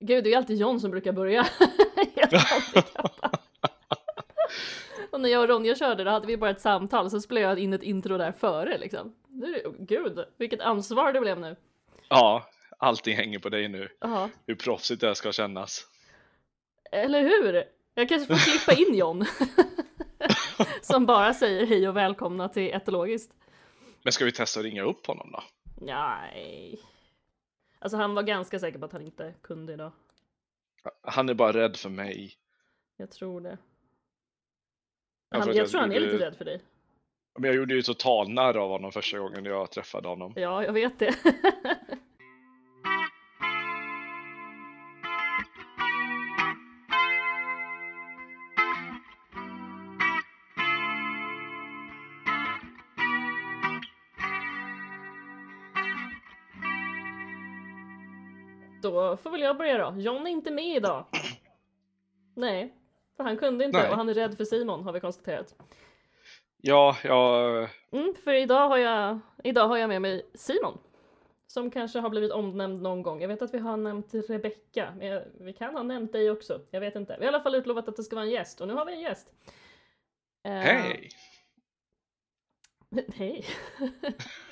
Gud, det är alltid John som brukar börja. Och när jag och Ronja körde då hade vi bara ett samtal så spelade jag in ett intro där före liksom. Nu, gud, vilket ansvar det blev nu. Ja, allting hänger på dig nu. Ja, Hur proffsigt det här ska kännas. eller hur? Jag kanske får klippa in John. som bara säger hej och välkomna till Etologiskt. Men ska vi testa att ringa upp honom då? Nej. Alltså han var ganska säker på att han inte kunde idag. Han är bara rädd för mig. Jag tror det. Han, jag jag tror han är lite rädd för dig. Men jag gjorde ju total narr av honom första gången jag träffade honom. Ja, jag vet det. Då får väl jag börja då. John är inte med idag. Nej, för han kunde inte Nej. och han är rädd för Simon har vi konstaterat. Ja, jag... Mm, för idag har, jag, idag har jag med mig Simon. Som kanske har blivit omnämnd någon gång. Jag vet att vi har nämnt Rebecka, men vi kan ha nämnt dig också. Jag vet inte. Vi har i alla fall utlovat att det ska vara en gäst och nu har vi en gäst. Eh, Hej! Hej!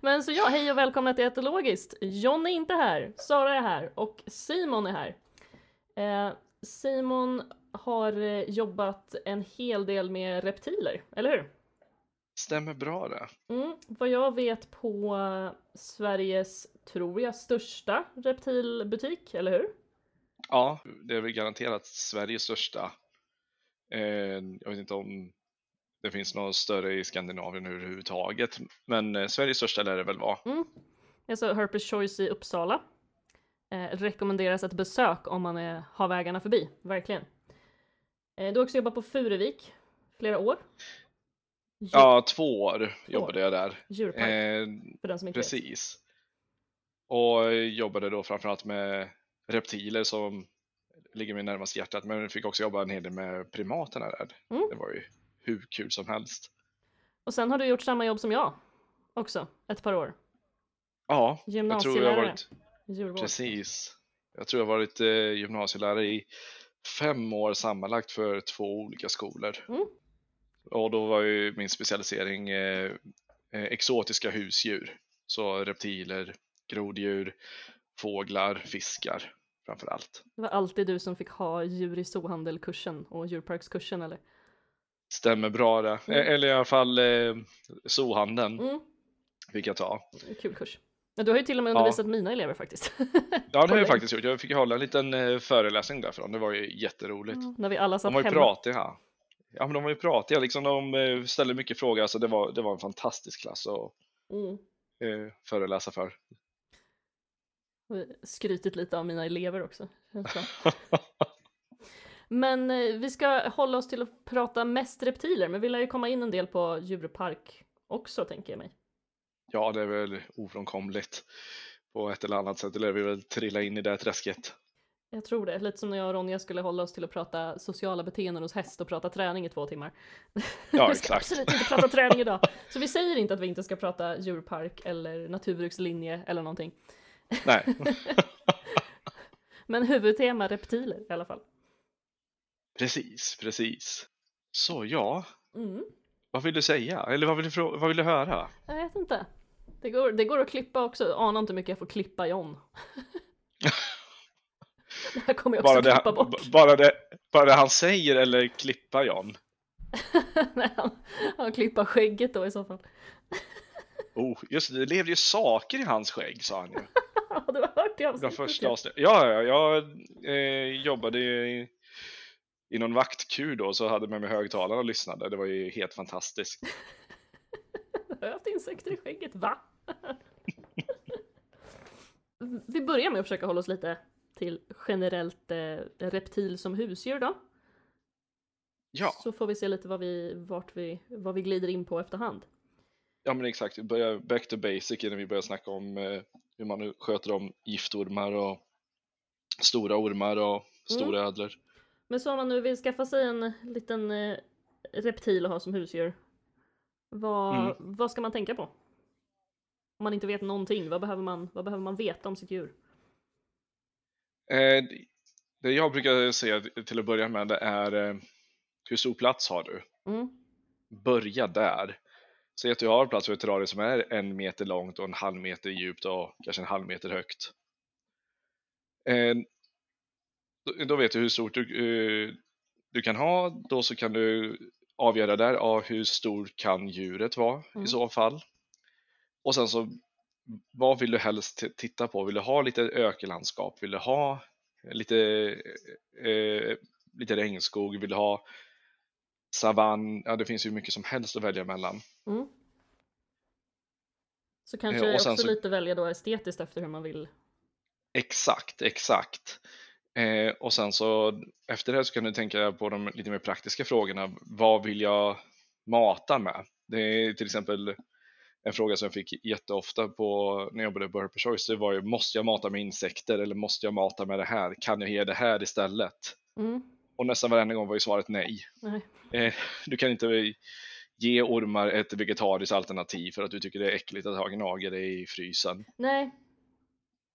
men så ja, hej och välkomna till Etologiskt. John är inte här, Sara är här och Simon är här. Eh, Simon har eh, jobbat en hel del med reptiler, eller hur? Stämmer bra det. Mm, vad jag vet på Sveriges, tror jag, största reptilbutik, eller hur? Ja, det är väl garanterat Sveriges största. Eh, jag vet inte om det finns något större i Skandinavien överhuvudtaget, men eh, Sveriges största lär det väl vara. Mm. Alltså Herpes Choice i Uppsala. Eh, rekommenderas ett besök om man är, har vägarna förbi, verkligen. Eh, du har också jobbat på Furuvik flera år. Djur, Ja, två år jobbade jag där. Djurpark, Eh, för den som inte vet. precis. Och jobbade då framförallt med reptiler som ligger mig närmast hjärtat, men fick också jobba en hel del med primaterna där. Mm. Det var ju hur kul som helst. Och sen har du gjort samma jobb som jag också, ett par år. Ja, jag tror jag har varit djurvård. Precis. Jag tror jag har varit eh, gymnasielärare i fem år sammanlagt för två olika skolor. Mm. Och då var ju min specialisering eh, eh, exotiska husdjur. Så reptiler, groddjur, fåglar, fiskar framför allt. Det var alltid du som fick ha djur i zoohandelkursen och djurparkskursen eller? Stämmer bra det. Mm. Eh, Eller i alla fall eh, zoohandeln Mm, fick jag ta. kul kurs. Ja, du har ju till och med Ja. undervisat mina elever faktiskt. Ja, det har jag faktiskt gjort. Jag fick hålla en liten eh, föreläsning därifrån. Det var ju jätteroligt. När vi alla De satt var ju hemma. pratiga. Ja, men de var ju pratiga. Liksom, de eh, ställde mycket frågor. Alltså, det, var, det var en fantastisk klass att Mm. eh, föreläsa för. Skrytit lite av mina elever också. Men eh, vi ska hålla oss till att prata mest reptiler, men vi lär ju komma in en del på djurpark också tänker jag mig. Ja, det är väl ofrånkomligt på ett eller annat sätt. Det lär vi väl trilla in i det här träsket. Jag tror det, lite som när jag och Ronja skulle hålla oss till att prata sociala beteenden hos häst och prata träning i två timmar. Ja, vi ska absolut inte prata träning idag. Så vi säger inte att vi inte ska prata djurpark eller naturbrukslinje eller någonting. Nej, Men huvudtema reptiler i alla fall. Precis, precis. Så ja, Mm. vad vill du säga? Eller vad vill du, vad vill du höra? Jag vet inte. Det går, det går att klippa också. Anar inte hur mycket jag får klippa John. det här kommer jag också Bara det, klippa bort. bara, det, bara det han säger eller klippa John? Nej, han, han klippa skägget då i så fall. Oh, just det, det levde ju saker i hans skägg sa han ju. Ja, du har hört det avsnittet. första ja. Ja, ja, jag eh, jobbade i, i någon vaktkur då, så hade med mig högtalare och lyssnade. Det var ju helt fantastiskt. Jag har haft insekter i skägget, va? Vi börjar med att försöka hålla oss lite till generellt eh, reptil som husdjur då. Ja, Så får vi se lite vad vi, vart vi, vad vi glider in på efterhand. ja men exakt. Vi börjar back to basic innan vi börjar snacka om eh, hur man sköter om giftormar och stora ormar och stora ödlor. Men så om man nu vill skaffa sig en liten eh, reptil att ha som husdjur. Vad, Mm. vad ska man tänka på? Om man inte vet någonting, vad behöver man, vad behöver man veta om sitt djur? Eh, det jag brukar säga till att börja med det är eh, hur stor plats har du? Mm. Börja där. Säg att du har en plats för ett terrarium som är en meter långt och en halv meter djupt och kanske en halv meter högt. Eh, då, då vet du hur stort du, eh, du kan ha, då så kan du avgöra där, ja, hur stor kan djuret vara Mm. i så fall? Och sen så, vad vill du helst titta på? Vill du ha lite ökenlandskap? Vill du ha lite, eh, lite regnskog? Vill du ha savann? Ja, det finns ju mycket som helst att välja mellan. Mm. Så kanske sen också så- lite välja då estetiskt efter hur man vill. Exakt, exakt. Eh, och sen så efter det så kan du tänka på de lite mer praktiska frågorna. Vad vill jag mata med? Det är till exempel en fråga som jag fick jätteofta på när jag jobbade på Herper Choice. Det var ju, måste jag mata med insekter eller måste jag mata med det här? Kan jag ge det här istället? Mm. Och nästan varenda gång var ju svaret nej. Nej. Eh, du kan inte ge ormar ett vegetariskt alternativ för att du tycker det är äckligt att ha gnagare i frysen. Nej.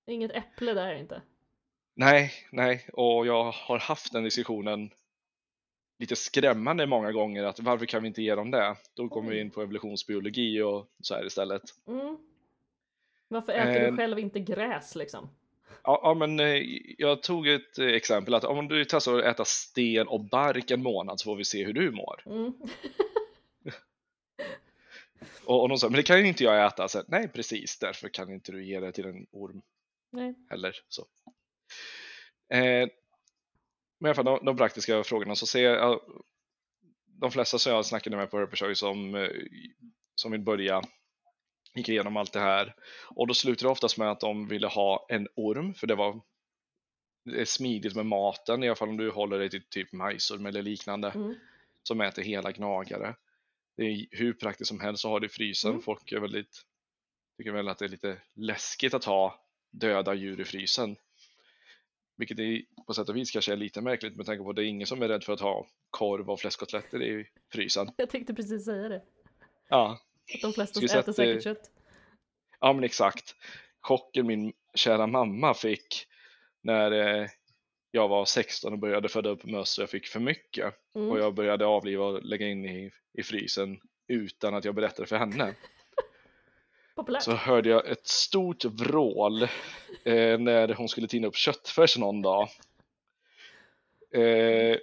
Inget äpple där inte. Nej, nej, och jag har haft den diskussionen lite skrämmande många gånger att varför kan vi inte ge dem det? Då kommer vi in på evolutionsbiologi och så här istället. Mm. Varför äter Eh. du själv inte gräs liksom? Ja, ja men eh, jag tog ett exempel att om du testar att äta sten och bark en månad så får vi se hur du mår. Mm. Och, och de sa, men det kan ju inte jag äta. Så, nej, precis, därför kan inte du ge det till en orm Nej. heller. Så. Eh, men i alla fall de, de praktiska frågorna så ser jag, ja, de flesta som jag snackade med på Herpershow som, eh, som vill börja gick igenom allt det här och då slutar det oftast med att de ville ha en orm för det var det är smidigt med maten i alla fall om du håller dig till typ majsorm eller liknande Mm. som äter hela gnagare. Det är hur praktiskt som helst att ha det i frysen. Mm. Folk är väldigt, tycker väl att det är lite läskigt att ha döda djur i frysen. Vilket är, på sätt och vis kanske är lite märkligt med tanke på att det är ingen som är rädd för att ha korv och fläskkotletter i frysen. Jag tänkte precis säga det. Ja, Att de flesta äter eh, säkert kött. ja men exakt. Chocken min kära mamma fick när eh, jag var 16 och började föda upp möss och jag fick för mycket. Mm. och jag började avliva och lägga in i, i frysen utan att jag berättade för henne. Populärt. Så hörde jag ett stort vrål eh, när hon skulle tina upp köttfärs någon dag. Eh,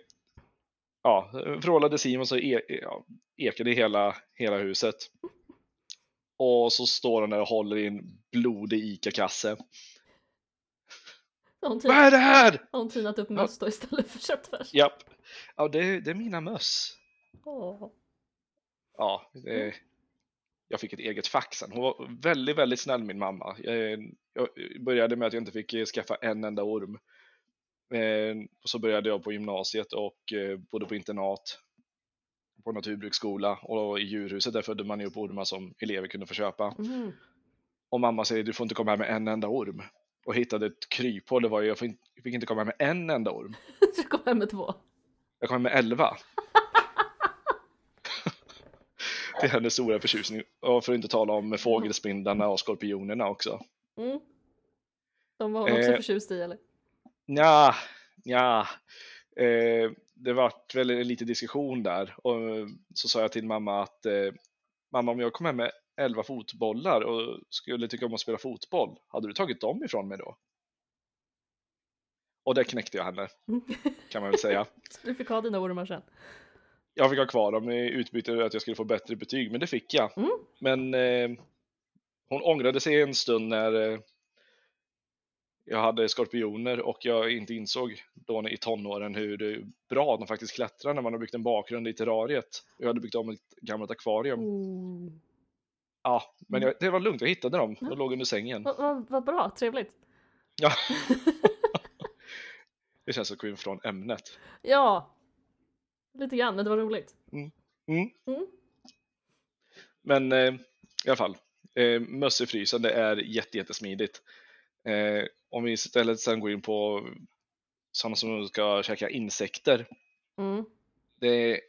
ja, vrålade Simon så e ja, ekade hela, hela huset. Och så står hon där och håller i en blodig ICA-kasse. Hon, Vad är det här? har hon tinat upp möss då istället för köttfärs? Japp. Ja, det, det är mina möss. Åh. Ja, det, jag fick ett eget fax sen. Hon var väldigt, väldigt snäll min mamma. Jag, jag började med att jag inte fick eh, skaffa en enda orm. Eh, och så började jag på gymnasiet och eh, bodde på internat på naturbruksskola och i djurhuset där födde man ju upp ormar som elever kunde få köpa. Mm. Och mamma säger du får inte komma här med en enda orm. Och hittade ett kryphål, det var ju, jag fick inte- komma här med en enda orm. Så kom hem med två. Jag kom med 11. Till hennes stora förtjusning. Och för att inte tala om fågelspindlarna och skorpionerna också. Mm. De var hon också Eh. förtjust i eller? Nja, nja. Eh, det vart väl lite diskussion där. Och så sa jag till mamma att eh, mamma om jag kom hem med 11 fotbollar och skulle tycka om att spela fotboll, hade du tagit dem ifrån mig då? Och där knäckte jag henne, kan man väl säga. Du fick ha dina ormar sen. Jag fick ha kvar dem i utbyte att jag skulle få bättre betyg, men det fick jag. Mm. Men eh, hon ångrade sig en stund när eh, jag hade skorpioner och jag inte insåg då i tonåren hur bra de faktiskt klättrar när man har byggt en bakgrund i terrariet. Jag hade byggt om ett gammalt akvarium. Oh. Ja, men Mm. jag, det var lugnt, jag hittade dem. De låg under sängen. Vad vad- vad bra, trevligt. Ja. det känns som att från ämnet. Ja, lite grann, men det var roligt. Mm. Mm. Men eh, i alla fall, eh, det är jätte, jättesmidigt. Eh, om vi istället sen går in på sådana som ska käka insekter. Mm. Det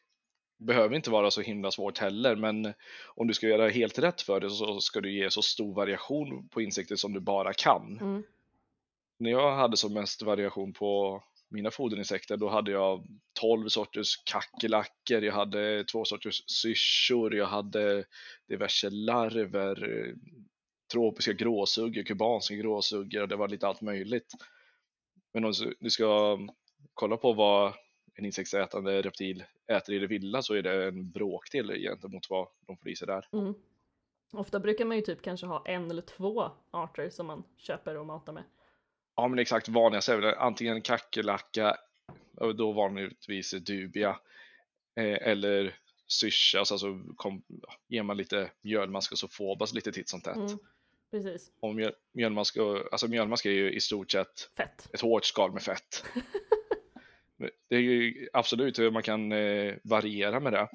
behöver inte vara så himla svårt heller, men om du ska göra helt rätt för det så ska du ge så stor variation på insekter som du bara kan. Mm. när jag hade som mest variation på mina foderinsekter, då hade jag 12 sorters kackerlackor, jag hade två sorters syrsor, jag hade diverse larver, tropiska gråsuggor, kubanska gråsuggor och det var lite allt möjligt. Men om du ska kolla på vad en insektsätande reptil äter i det vilda så är det en bråkdel gentemot vad de får i sig där. Mm. Ofta brukar man ju typ kanske ha en eller två arter som man köper och matar med. Ja men exakt, vanligast är väl antingen kackerlacka, då vanligtvis dubia, eh, eller syrsa, alltså, alltså kom, ger man lite mjölmask och så fåbas lite titt som tätt. Mm, precis. Och mjöl, mjölmask, alltså mjölmask är ju i stort sett fett. ett hårt skal med fett. det är ju absolut hur man kan eh, variera med det.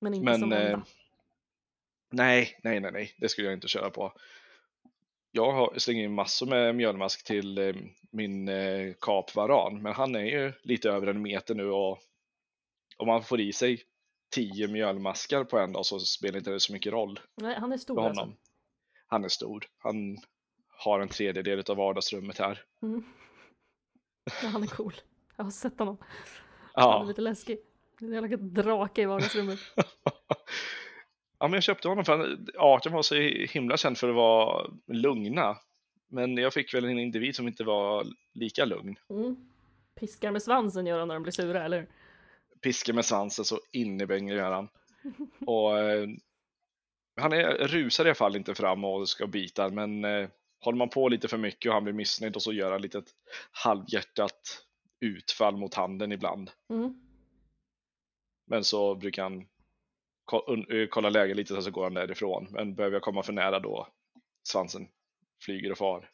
Men inte Men, som. Eh, nej, nej, nej, nej, det skulle jag inte köra på jag slängt in massor med mjölmask till eh, min eh, kapvaran, men han är ju lite över en meter nu och om man får i sig tio mjölmaskar på en dag så spelar inte det så mycket roll. Nej, han är stor alltså. Han är stor. Han har en tredjedel av vardagsrummet här. Mm. Ja, han är cool. Jag har sett honom. Ja. Han är lite läskig. Det är en jävla drake i vardagsrummet. Ja, men jag köpte honom för att arten var så himla känd för att vara lugna. Men jag fick väl en individ som inte var lika lugn. Mm. Piskar med svansen gör han när de blir sura, eller? Piskar med svansen så in i gör han. Och eh, han är, rusar i alla fall inte fram och ska bita, men eh, håller man på lite för mycket och han blir missnöjd och så gör han lite halvhjärtat utfall mot handen ibland. Mm. Men så brukar han Eh, kolla läget lite så, så går han därifrån. Men behöver jag komma för nära då svansen flyger och far.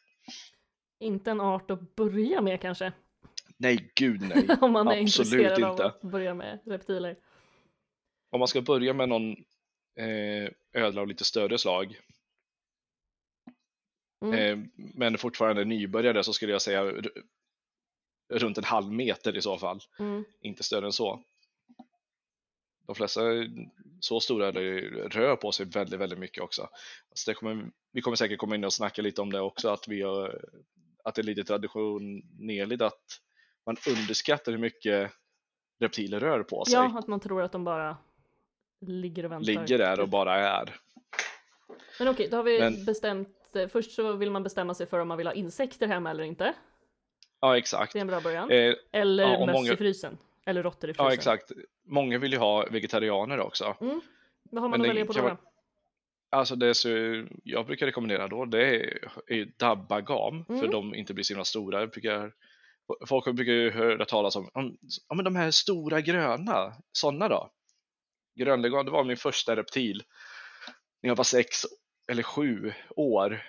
Inte en art att börja med kanske? Nej, gud nej. Om man är Absolut intresserad inte. av att börja med reptiler. Om man ska börja med någon eh, ödla av lite större slag mm. eh, men fortfarande nybörjare så skulle jag säga runt en halv meter i så fall. Mm. Inte större än så de flesta så stora rör på sig väldigt, väldigt mycket också. Alltså det kommer, vi kommer säkert komma in och snacka lite om det också, att, vi har, att det är lite traditionellt att man underskattar hur mycket reptiler rör på sig. Ja, att man tror att de bara ligger och väntar. Ligger där och typ. bara är. Men okej, då har vi Men... bestämt, först så vill man bestämma sig för om man vill ha insekter hemma eller inte. Ja, exakt. Det är en bra början. Eh, eller ja, möss många... i frysen. Eller råttor i frysen. Ja, exakt. Många vill ju ha vegetarianer också. Mm. Vad har man att välja på då? Man... Alltså det så, jag brukar rekommendera då, det är, är dabbagam, mm. för de inte blir så himla stora. Brukar, folk brukar ju höra talas om, om, om de här stora gröna, sådana då. Grönlegam, det var min första reptil när jag var sex eller sju år.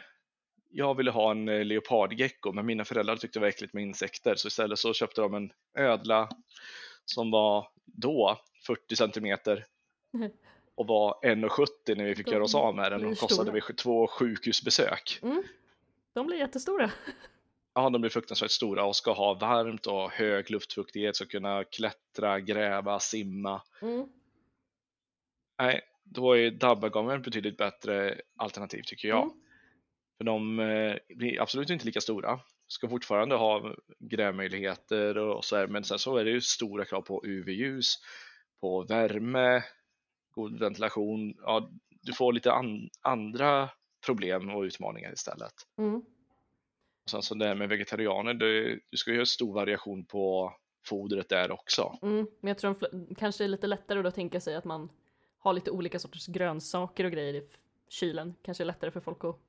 Jag ville ha en eh, leopardgecko, men mina föräldrar tyckte det var äckligt med insekter, så istället så köpte de en ödla som var då 40 centimeter och var 1,70 när vi fick göra oss av med den och kostade vi två sjukhusbesök. Mm. De blir jättestora. Ja, de blir fruktansvärt stora och ska ha varmt och hög luftfuktighet, ska kunna klättra, gräva, simma. Mm. Nej, då är dabbagam ett betydligt bättre alternativ tycker jag. Mm. För de eh, blir absolut inte lika stora, ska fortfarande ha grävmöjligheter och så här, men sen så är det ju stora krav på UV-ljus, på värme, god ventilation. Ja, du får lite an andra problem och utmaningar istället. Mm. Och sen så det här med vegetarianer, du, du ska ju ha stor variation på fodret där också. Mm, men jag tror de kanske är lite lättare då att tänka sig att man har lite olika sorters grönsaker och grejer i kylen. Kanske är lättare för folk att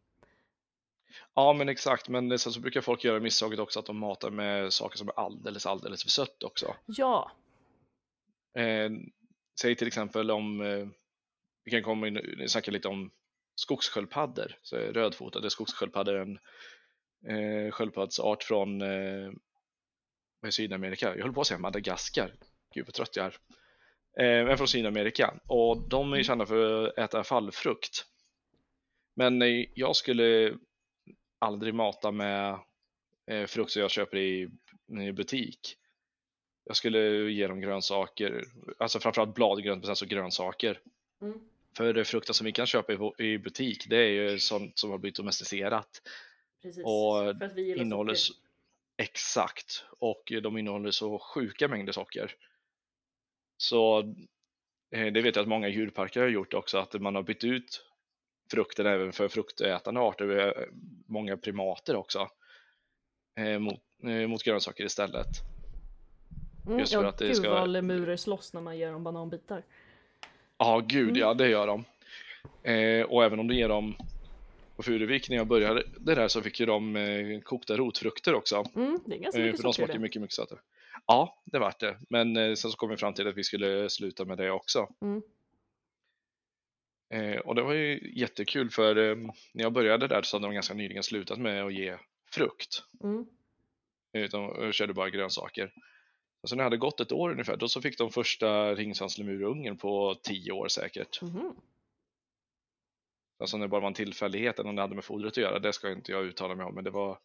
Ja, men exakt. Men sen så brukar folk göra misstaget också att de matar med saker som är alldeles, alldeles för sött också. Ja. Eh, säg till exempel om, eh, vi kan komma in och snacka lite om skogssköldpaddor. Rödfotade skogssköldpaddor är en eh, sköldpaddsart från eh, Sydamerika. Jag håller på att säga Madagaskar. Gud vad trött jag är. Eh, men från Sydamerika. Och de är kända för att äta fallfrukt. Men eh, jag skulle aldrig mata med eh, frukt som jag köper i, i butik. Jag skulle ge dem grönsaker, alltså framförallt bladgrönt men sen grönsaker. Mm. För frukten som vi kan köpa i, i butik det är ju sånt som har blivit domesticerat. Precis, Och för att vi innehåller socker. exakt och de innehåller så sjuka mängder socker. Så eh, det vet jag att många djurparker har gjort också, att man har bytt ut frukten även för fruktätande arter, eh, många primater också, eh, mot, eh, mot grönsaker istället. Mm, just ja, för att det gud ska- vad lemurer slåss när man ger dem bananbitar. Ja, gud Mm. ja, det gör de. Eh, och även om du ger dem på Furuvik när jag började det där så fick ju de eh, kokta rotfrukter också. Mm, det är ganska Eh, mycket för de smakar mycket, mycket sötare. Ja, det vart det. Men eh, sen så kom vi fram till att vi skulle sluta med det också. Mm. Eh, och det var ju jättekul för eh, när jag började där så hade de ganska nyligen slutat med att ge frukt. Mm. Utan körde bara grönsaker. Och så när det hade gått ett år ungefär, då så fick de första ringsvanslemurungen på tio år säkert. Mhm. Alltså det bara var en tillfällighet eller om det hade med fodret att göra, det ska inte jag uttala mig om. Men det var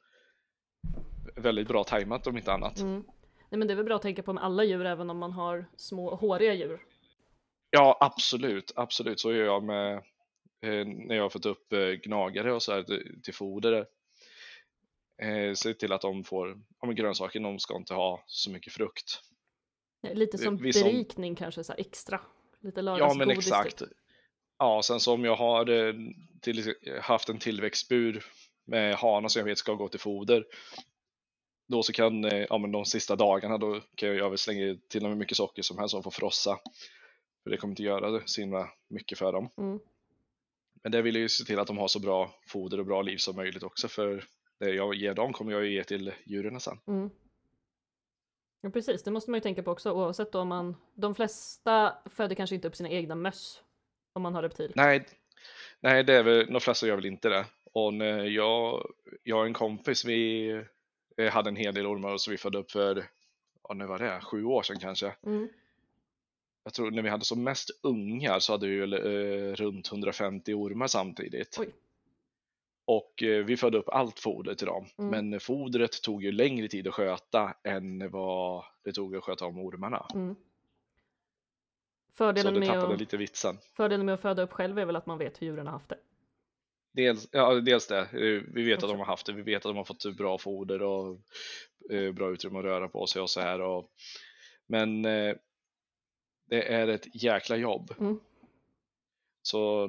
väldigt bra tajmat om inte annat. Mm. Nej men det är väl bra att tänka på med alla djur även om man har små håriga djur. Ja, absolut, absolut. Så gör jag med eh, när jag har fått upp eh, gnagare och så här till, till foder. Eh, se till att de får ja, men grönsaker, de ska inte ha så mycket frukt. Lite som vi som- berikning kanske så här extra. Lite Ja, men lördagsgodis. exakt. Typ. Ja, sen så om jag har eh, till, haft en tillväxtbur med hanar som jag vet ska gå till foder. Då så kan, eh, ja men de sista dagarna då kan jag, jag väl slänga till dem hur mycket socker som helst som får frossa. För det kommer inte göra så himla mycket för dem. Mm. Men det vill jag ju se till att de har så bra foder och bra liv som möjligt också för det jag ger dem kommer jag ju ge till djuren sen. Mm. Ja, precis, det måste man ju tänka på också oavsett om man... De flesta föder kanske inte upp sina egna möss om man har reptil. Nej, nej det är väl, de flesta gör väl inte det. Och när jag, jag och en kompis, vi eh, hade en hel del ormar som vi födde upp för, ja nu var det, sju år sedan kanske. Mm. Jag tror när vi hade som mest ungar så hade vi väl eh, runt 150 ormar samtidigt. Oj. Och eh, vi födde upp allt foder till dem. Mm. Men fodret tog ju längre tid att sköta än vad det tog att sköta om ormarna. Mm. Så Fördelen, med att, lite vitsen. fördelen med att föda upp själv är väl att man vet hur djuren har haft det. Dels, ja, dels det, Eh, vi vet att Också. de har haft det, vi vet att de har fått bra foder och eh, bra utrymme att röra på sig och så här. Och, men eh, det är ett jäkla jobb. Mm. Så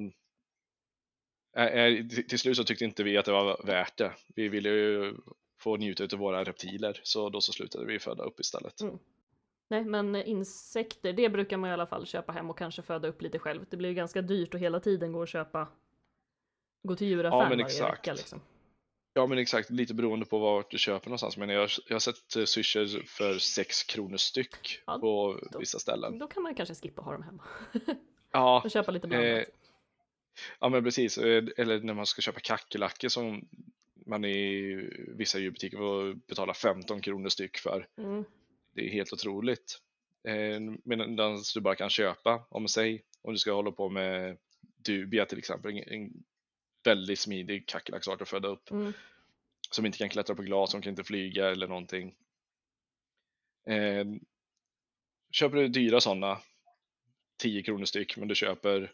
eh, eh, till- slut så tyckte inte vi att det var värt det. Vi ville ju få njuta av våra reptiler så då så slutade vi föda upp istället. Mm. Nej, men insekter, det brukar man i alla fall köpa hem och kanske föda upp lite själv. Det blir ju ganska dyrt och hela tiden gå och köpa gå till djuraffären men varje exakt. vecka liksom. Ja men exakt, lite beroende på vart du köper någonstans. Men jag, jag har sett eh, syrsor för 6 kronor styck Ja, på då- vissa ställen. Då kan man kanske skippa ha dem hemma Ja, och köpa lite blandat. Eh, Ja men precis, Eh, eller när man ska köpa kackerlackor som man i vissa djurbutiker får betala 15 kronor styck för. Mm. Det är helt otroligt. Eh, Medan du bara kan köpa, om säg, om du ska hålla på med dubia till exempel, en väldigt smidig kackerlacksart att föda upp Mm. som inte kan klättra på glas, som kan inte flyga eller någonting. Eh, köper du dyra sådana, 10 kronor styck, men du köper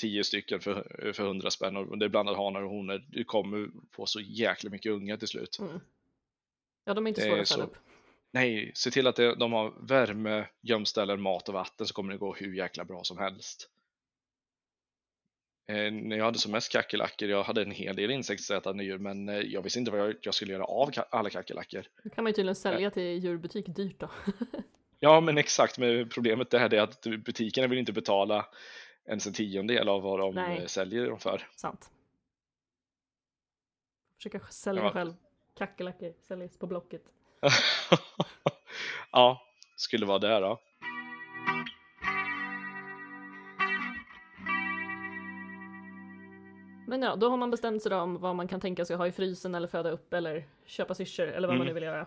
10 stycken för, för 100 spänn och det är blandat hanar och honor. Du kommer få så jäkla mycket ungar till slut. Mm. Ja, de är inte svåra är att föda upp. Nej, se till att det, de har värme, gömställen, mat och vatten så kommer det gå hur jäkla bra som helst. Eh, när jag hade som mest kackerlackor, jag hade en hel del insektsätande djur men eh, jag visste inte vad jag, jag skulle göra av alla kackerlackor. Det kan man ju tydligen sälja till djurbutik dyrt då. Ja men exakt, men problemet det här är att butikerna vill inte betala ens en tiondel av vad de Nej. eh, säljer dem för. Sant. Försöka sälja Ja. själv. Kackerlackor säljs på Blocket. ja, skulle vara det då. Men ja, då har man bestämt sig då om vad man kan tänka sig ha i frysen eller föda upp eller köpa syrsor eller vad man Mm. nu vill göra.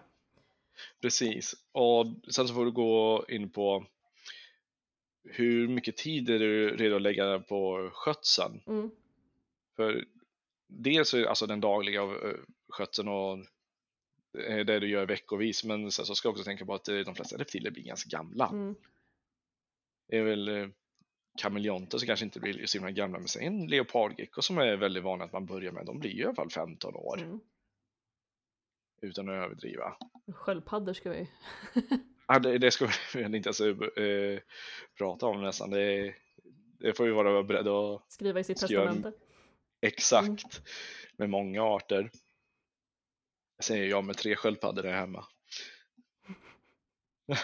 Precis, och sen så får du gå in på hur mycket tid är du redo att lägga på skötseln? Mm. För dels är alltså den dagliga eh, skötseln och eh, det du gör veckovis, men sen så ska jag också tänka på att eh, de flesta reptiler blir ganska gamla. Mm. Det är väl kameleonter som kanske inte blir så himla gamla, men sen en leopardgecko som är väldigt vanlig att man börjar med, de blir ju i alla fall 15 år. Mm. utan att överdriva. Sköldpaddor ska vi Ja, det, det ska vi inte ens eh, prata om nästan. Det, det får vi vara beredda att skriva i sitt testamente. exakt Mm. med många arter. Säger jag med tre sköldpaddor där hemma.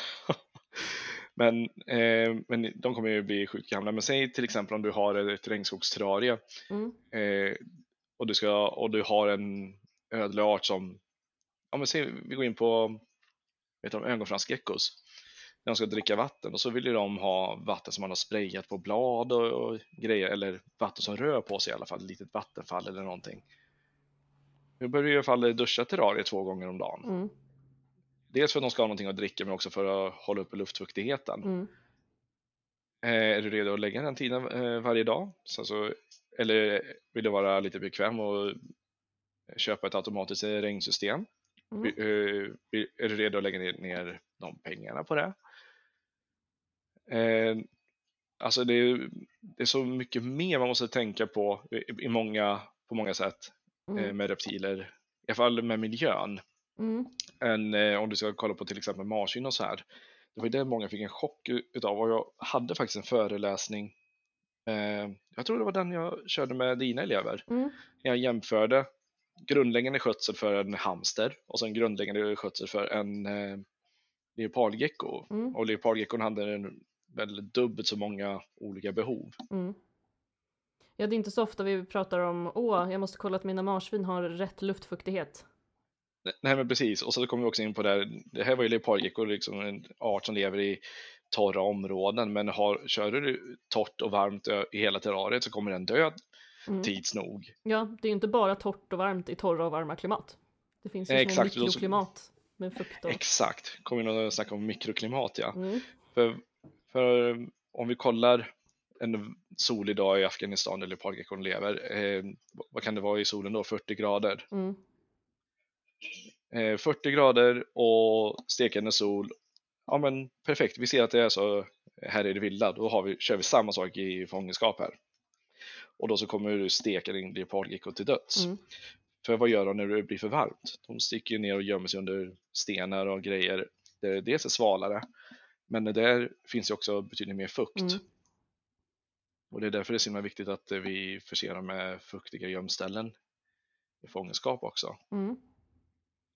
men, eh, men de kommer ju bli sjukt gamla. Men säg till exempel om du har ett regnskogsterrarie Mm. eh, och, du ska, och du har en ödleart som, ja men säg vi går in på vet du, ögonfransgeckos. De ska dricka vatten och så vill ju de ha vatten som man har sprayat på blad och, och grejer eller vatten som rör på sig i alla fall, ett litet vattenfall eller någonting. Nu du i alla fall duscha terrariet två gånger om dagen. Mm. Dels för att de ska ha någonting att dricka men också för att hålla uppe luftfuktigheten. Mm. Eh, är du redo att lägga den tiden eh, varje dag? Så, eller vill du vara lite bekväm och köpa ett automatiskt regnsystem? Mm. Eh, Är du redo att lägga ner, de pengarna på det? Alltså det är, det är så mycket mer man måste tänka på i, många, på många sätt Mm. med reptiler, i alla fall med miljön, Mm. än eh, om du ska kolla på till exempel marsvin och så här. Det var ju det många fick en chock utav och jag hade faktiskt en föreläsning, eh, jag tror det var den jag körde med dina elever, Mm. jag jämförde grundläggande skötsel för en hamster och sen grundläggande skötsel för en eh, leopardgecko. Mm. Och leopardgeckon hade en, väl dubbelt så många olika behov. Mm. Ja, det är inte så ofta vi pratar om åh, jag måste kolla att mina marsvin har rätt luftfuktighet. Nej men precis, och så kommer vi också in på det här, det här var ju leopardgecko, liksom en art som lever i torra områden, men har, kör du torrt och varmt i hela terrariet så kommer den dö Mm. tids nog. Ja, det är inte bara torrt och varmt i torra och varma klimat. Det finns ju små exakt, mikroklimat med fukt och... Exakt, kommer vi att snacka om mikroklimat ja. Mm. För, för om vi kollar en solig dag i Afghanistan där leopardgeckon lever, eh, vad kan det vara i solen då? 40 grader. Mm. Eh, 40 grader och stekande sol. Ja men perfekt, vi ser att det är så här i det vilda, då har vi, kör vi samma sak i fångenskap här. Och då så kommer du steka din leopardgecko till döds. Mm. För vad gör de när det blir för varmt? De sticker ner och gömmer sig under stenar och grejer. Där det dels är svalare, men där finns ju också betydligt mer fukt. Mm. Och det är därför det är så himla viktigt att eh, vi förser dem med fuktiga gömställen i fångenskap också. Mm.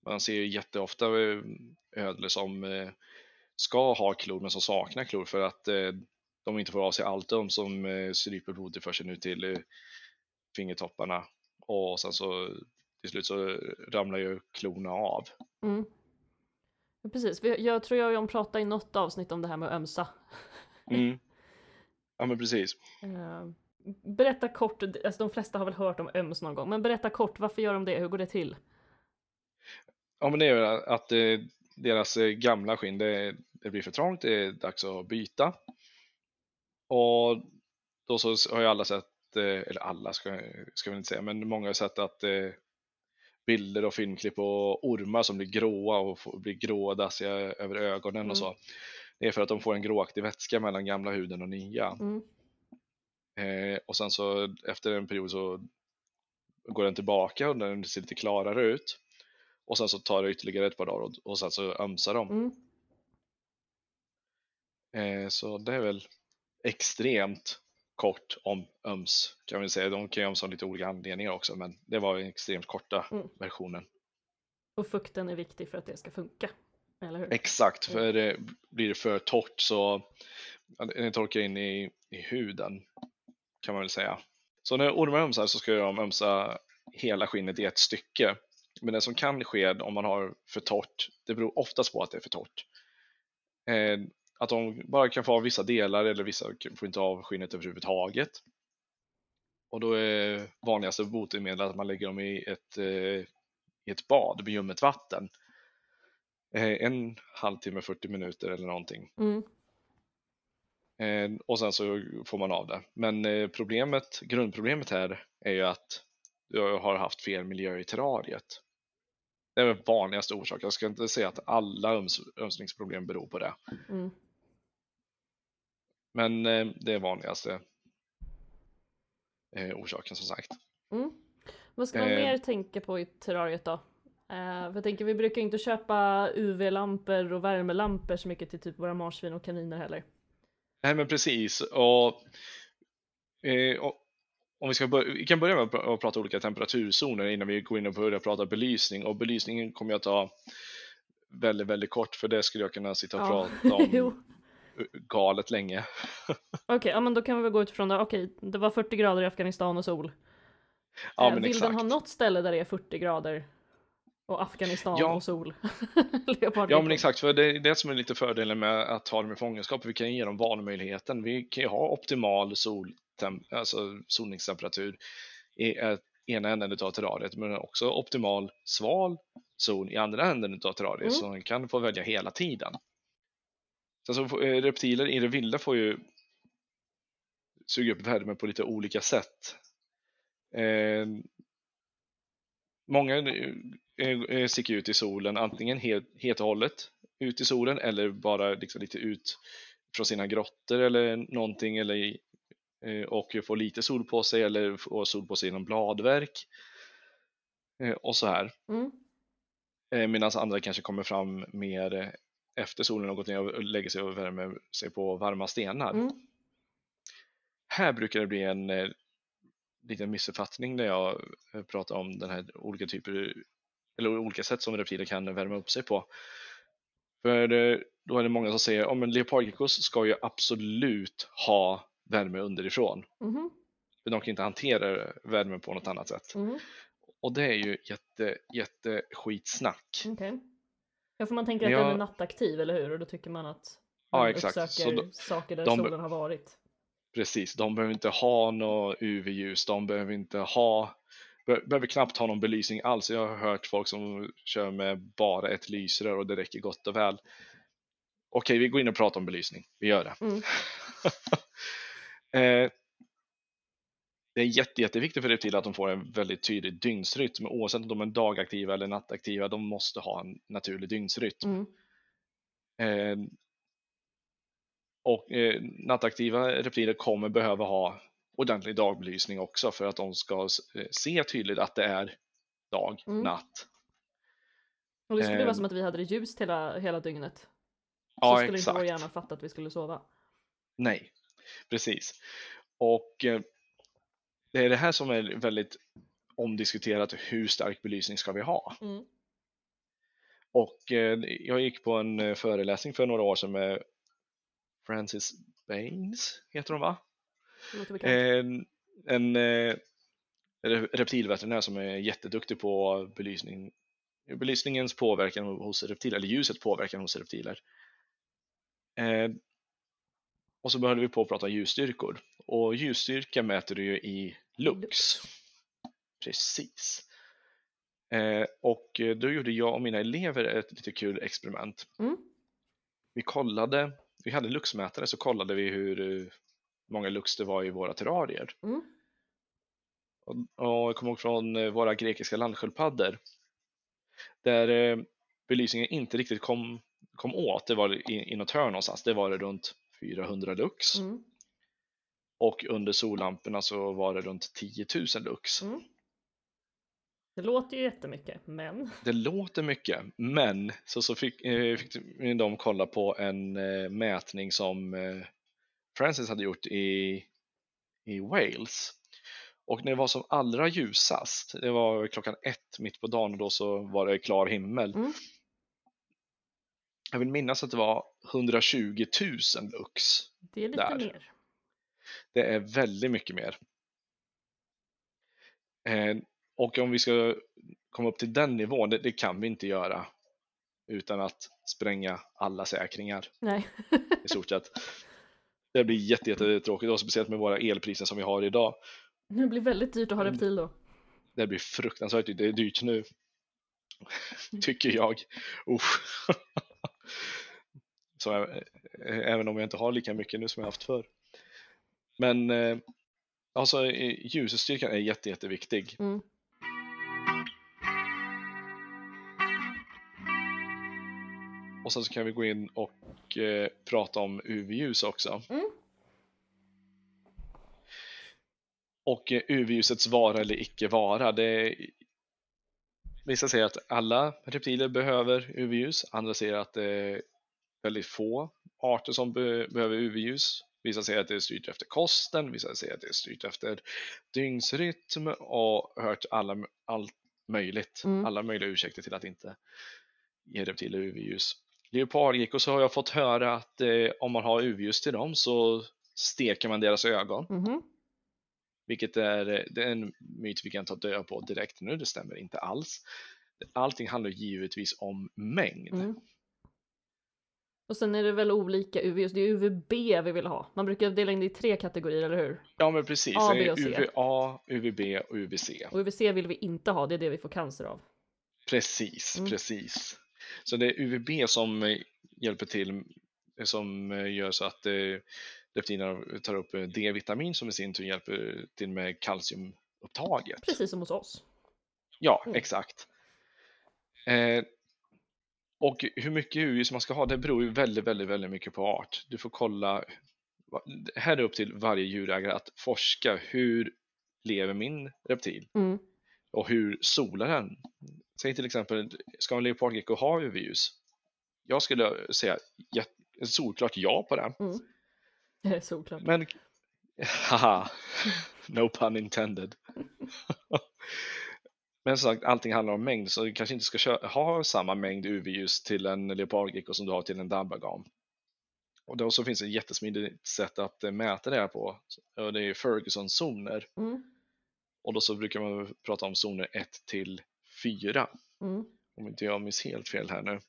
Man ser ju jätteofta eh, ödlor som eh, ska ha klor men som saknar klor för att eh, de inte får av sig allt de som stryper blodtillförseln ut till eh, fingertopparna och sen så till slut så ramlar ju klorna av. Mm. Precis, jag tror jag och John pratade i något avsnitt om det här med att ömsa. Mm. Ja men precis. Eh, berätta kort, alltså de flesta har väl hört om öms någon gång, men berätta kort, varför gör de det? Hur går det till? Ja men det är ju att eh, deras eh, gamla skinn det, det blir för trångt, det är dags att byta. Och då så har ju alla sett, eh, eller alla ska, ska vi inte säga, men många har sett att bilder och filmklipp på ormar som blir gråa och blir gråa dassiga över ögonen Mm. och så. Det är för att de får en gråaktig vätska mellan gamla huden och nya. Mm. Eh, och sen så efter en period så går den tillbaka och den ser lite klarare ut. Och sen så tar det ytterligare ett par dagar och, och sen så ömsar de. Mm. Eh, så det är väl extremt kort om öms kan vi säga. De kan ju ömsa av lite olika anledningar också men det var den extremt korta Mm. versionen. Och fukten är viktig för att det ska funka, eller hur? Exakt, för eh, blir det för torrt så den torkar in i, i huden kan man väl säga. Så när ormar ömsar så ska de ömsa hela skinnet i ett stycke. Men det som kan ske om man har för torrt, det beror oftast på att det är för torrt. Eh, att de bara kan få av vissa delar eller vissa får inte av skinnet överhuvudtaget. Och då är vanligaste botemedlet att man lägger dem i ett, eh, i ett bad med ljummet vatten. Eh, en halvtimme, 40 minuter eller någonting. Mm. Eh, och sen så får man av det. Men eh, problemet, grundproblemet här är ju att du har haft fel miljö i terrariet. Det är den vanligaste orsaken. Jag ska inte säga att alla öms ömsningsproblem beror på det. Mm. Men eh, det är vanligaste eh, orsaken som sagt. Mm. Vad ska man Eh. mer tänka på i terrariet då? Eh, jag tänker vi brukar inte köpa UV-lampor och värmelampor så mycket till typ våra marsvin och kaniner heller. Nej men precis. Och, eh, och om vi, ska börja, vi kan börja med att pr- att prata olika temperaturzoner innan vi går in och börjar prata belysning. Och belysningen kommer jag ta väldigt, väldigt kort för det skulle jag kunna sitta och Ja. prata om galet länge. Okej, ja men då kan vi väl gå utifrån det. Okej, det var 40 grader i Afghanistan och sol. Ja Eh, men Vill exakt. den ha något ställe där det är 40 grader och Afghanistan Ja. och sol? Ja men exakt, för det är det som är lite fördelen med att ha dem i fångenskap. Vi kan ge dem valmöjligheten. Vi kan ju ha optimal soltem- alltså solningstemperatur i ett, ena änden av terrariet, men också optimal sval zon i andra änden av terrariet, Mm. så man kan få välja hela tiden. Sen så får, eh, reptiler i det vilda får ju suga upp värme på lite olika sätt. Eh, många eh, eh, sticker ut i solen antingen helt, helt och hållet ut i solen eller bara liksom lite ut från sina grottor eller någonting eller i- eh, och få lite sol på sig eller få sol på sig genom bladverk eh, och så här. Mm. Eh, Medan andra kanske kommer fram mer eh, efter solen har gått ner och lägger sig och värmer sig på varma stenar. Mm. Här brukar det bli en eh, liten missuppfattning när jag eh, pratar om den här olika typer eller olika sätt som reptiler kan värma upp sig på. För eh, då är det många som säger om en leopardgeckos ska ju absolut ha värme underifrån. Mhm. För de kan inte hantera värme på något annat sätt. Mhm. Och det är ju jätte, jätte skitsnack. Okej. Ja, för man tänker att Ja. den är nattaktiv, eller hur? Och då tycker man att Ja, den exakt. Uppsöker då- saker där de- solen har varit. Precis, de behöver inte ha något UV-ljus, de behöver inte ha be- behöver knappt ha någon belysning alls. Jag har hört folk som kör med bara ett lysrör och det räcker gott och väl. Okej, vi går in och pratar om belysning. Vi gör det. Mm. eh, det är jätte, jätteviktigt för reptiler att de får en väldigt tydlig dygnsrytm. Oavsett om de är dagaktiva eller nattaktiva, de måste ha en naturlig dygnsrytm. Mm. Eh, och eh, nattaktiva replier kommer behöva ha ordentlig dagbelysning också för att de ska eh, se tydligt att det är dag, Mm. natt. Och det skulle vara Ehm. som att vi hade det ljust hela, hela dygnet. Så Ja, skulle inte vår exakt. hjärna fatta att vi skulle sova. Nej, precis. Och eh, det är det här som är väldigt omdiskuterat. Hur stark belysning ska vi ha? Mm. Och eh, jag gick på en eh, föreläsning för några år sedan med Francis Baines, heter hon va? En, en re- reptilveterinär som är jätteduktig på belysning, belysningens påverkan hos reptiler, eller ljusets påverkan hos reptiler. Och så började vi på att prata ljusstyrkor. Och ljusstyrka mäter du ju i lux. Precis. Eh, och då gjorde jag och mina elever ett lite kul experiment. Mm. Vi kollade, vi hade luxmätare så kollade vi hur eh, många lux det var i våra terrarier. Mm. Och, och jag kommer ihåg från eh, våra grekiska landsköldpaddor där eh, belysningen inte riktigt kom, kom åt. Det var i, i något hörn någonstans. Det var det runt 400 lux Mm. och under sollamporna så var det runt 10 000 lux. Mm. Det låter ju jättemycket, men Det låter mycket, men så, så fick, eh, fick de kolla på en eh, mätning som eh, Francis hade gjort i, i Wales. Och när det var som allra ljusast, det var klockan ett mitt på dagen och då så var det klar himmel. Mm. Jag vill minnas att det var 120 000 lux. det är lite Där. mer. Det är väldigt mycket mer. Eh, och om vi ska komma upp till den nivån, det, det kan vi inte göra utan att spränga alla säkringar Nej. i stort sett. Det blir jätte, jättetråkigt och speciellt med våra elpriser som vi har idag. Det blir väldigt dyrt att ha Mm. reptil då. Det blir fruktansvärt dyrt. Det är dyrt nu. Tycker jag. Usch. Så ä- ä- även om jag inte har lika mycket nu som jag haft förr. Men eh, alltså eh, ljusstyrkan är jätte, jätteviktig. Mm. Och sen så kan vi gå in och eh, prata om UV-ljus också. Mm. Och eh, UV-ljusets vara eller icke vara. Det, vissa säger att alla reptiler behöver UV-ljus, andra säger att det väldigt få arter som be behöver UV-ljus. Vissa säger att det är styrt efter kosten, vissa säger att det är styrt efter dygnsrytm och hört alla, allt möjligt, Mm. alla möjliga ursäkter till att inte ge reptiler UV-ljus. Leopardgeckos så har jag fått höra att eh, om man har UV-ljus till dem så steker man deras ögon. Mhm. Vilket är, eh, det är en myt vi kan ta död på direkt nu, det stämmer inte alls. Allting handlar givetvis om mängd. Mm. Och sen är det väl olika UV, det är UVB vi vill ha. Man brukar dela in det i tre kategorier, eller hur? Ja men precis, A, B och C. UVA, UVB och UVC. Och UVC vill vi inte ha, det är det vi får cancer av. Precis, Mm. precis. Så det är UVB som eh, hjälper till, som eh, gör så att eh, reptilerna tar upp eh, D-vitamin som i sin tur hjälper till med kalciumupptaget. Precis som hos oss. Ja, Mm. exakt. Eh, och hur mycket UV man ska ha, det beror ju väldigt, väldigt, väldigt mycket på art. Du får kolla, det här är upp till varje djurägare att forska hur lever min reptil Mm. och hur solar den? Säg till exempel, ska en leopardgecko ha UV-ljus? Jag skulle säga solklart ja på det. Mm. Det är solklart. Men, haha, no pun intended. Men som sagt, allting handlar om mängd, så du kanske inte ska ha samma mängd UV-ljus till en leopardgecko som du har till en dabbagam. Och då så finns det ett jättesmidigt sätt att eh, mäta det här på, och det är Ferguson-zoner. Mm. Och då så brukar man prata om zoner 1 till 4, Mm. om inte jag minns helt fel här nu.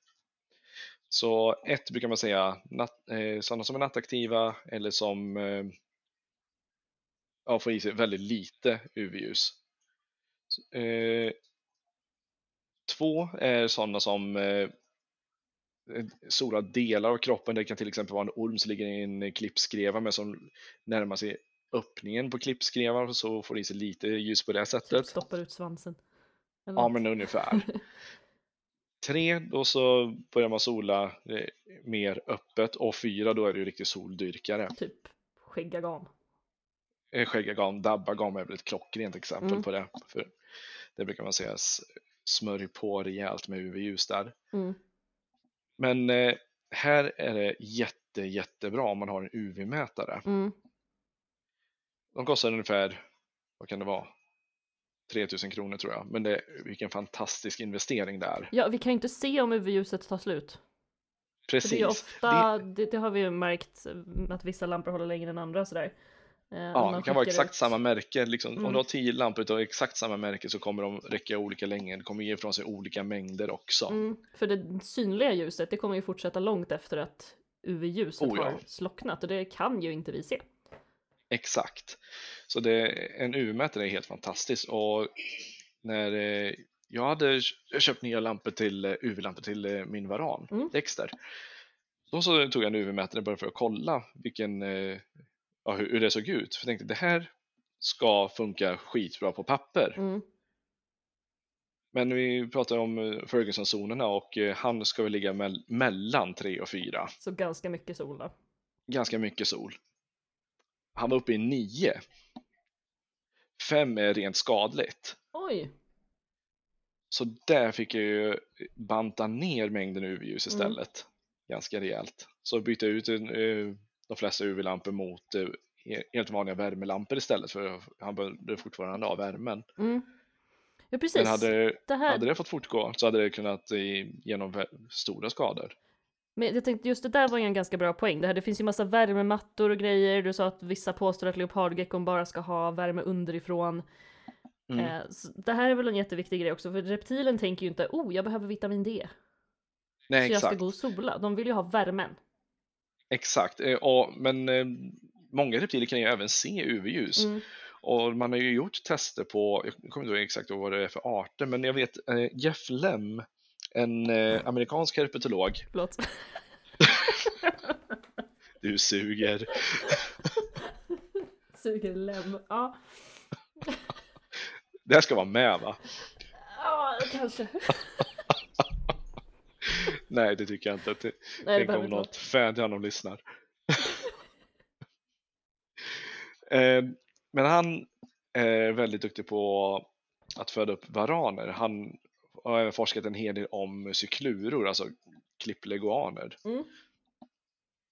Så 1 brukar man säga natt, eh, sådana som är nattaktiva eller som eh, ja, får i sig väldigt lite UV-ljus. Eh, två är sådana som eh, stora delar av kroppen. Det kan till exempel vara en orm som ligger i en klippskreva men som närmar sig öppningen på klippskrevar så får i sig lite ljus på det Typ sättet. stoppar ut svansen. Eller Ja men ungefär. Tre, då så börjar man sola eh, mer öppet och fyra, då är det ju riktigt soldyrkare. Typ skäggagam. Eh, Skäggagam, dabbagam är väl ett klockrent exempel Mm. på det. För det brukar man säga smörj på rejält med UV-ljus där. Mm. Men eh, här är det jätte, jättebra om man har en UV-mätare. Mm. De kostar ungefär, vad kan det vara? 3000 kronor tror jag. Men det, vilken fantastisk investering det är. Ja, vi kan ju inte se om UV-ljuset tar slut. För Precis. det, är ju ofta, det... Det, har vi ju märkt att vissa lampor håller längre än andra och sådär. Eh, Ja, det kan vara exakt ut- samma märke. Liksom, Mm. Om du har tio lampor av exakt samma märke så kommer de räcka olika länge. Det kommer ge ifrån sig olika mängder också. Mm, för det synliga ljuset, det kommer ju fortsätta långt efter att UV-ljuset Oh, ja. har slocknat och det kan ju inte vi se. Exakt. Så det, en UV-mätare är helt fantastisk. Och när eh, jag hade köpt nya lampor till eh, UV-lampor till min varan, Mm. Dexter. Då så tog jag en UV-mätare bara för att kolla vilken, ja, hur, hur det såg ut. För jag tänkte det här ska funka skitbra på papper. Mm. Men vi pratar om eh, Ferguson-zonerna och eh, han ska väl ligga mell- mellan 3 och 4. Så ganska mycket sol då. Ganska mycket sol. Han var uppe i 9. 5 är rent skadligt. Oj! Så där fick jag ju banta ner mängden UV-ljus Mm. istället. Ganska rejält. Så bytte jag ut eh, de flesta UV-lampor mot eh, helt vanliga värmelampor istället för han behövde fortfarande ha värmen. Mm. Ja precis. Men hade, det här... hade det fått fortgå så hade det kunnat eh, genom stora skador. Men jag tänkte just det där var ju en ganska bra poäng. Det, här, det finns ju massa värmemattor och grejer. Du sa att vissa påstår att leopardgeckon bara ska ha värme underifrån. Mm. Eh, så det här är väl en jätteviktig grej också, för reptilen tänker ju inte oh, jag behöver vitamin D, Nej, så jag ska exakt. gå och sola. De vill ju ha värmen. Exakt, eh, och, men eh, många reptiler kan ju även se UV-ljus. Mm. Och man har ju gjort tester på, jag kommer inte ihåg exakt vad det är för arter, men jag vet eh, Jeff Lem, en amerikansk herpetolog, Förlåt. du suger, Suger lem. Ja, det här ska vara med va? ja kanske. Nej, det tycker jag inte. Det, Nej, Tänk om något fan till honom lyssnar. eh, men han är väldigt duktig på att föda upp varaner. Han har även forskat en hel del om cykluror, alltså klippleguaner. Mm.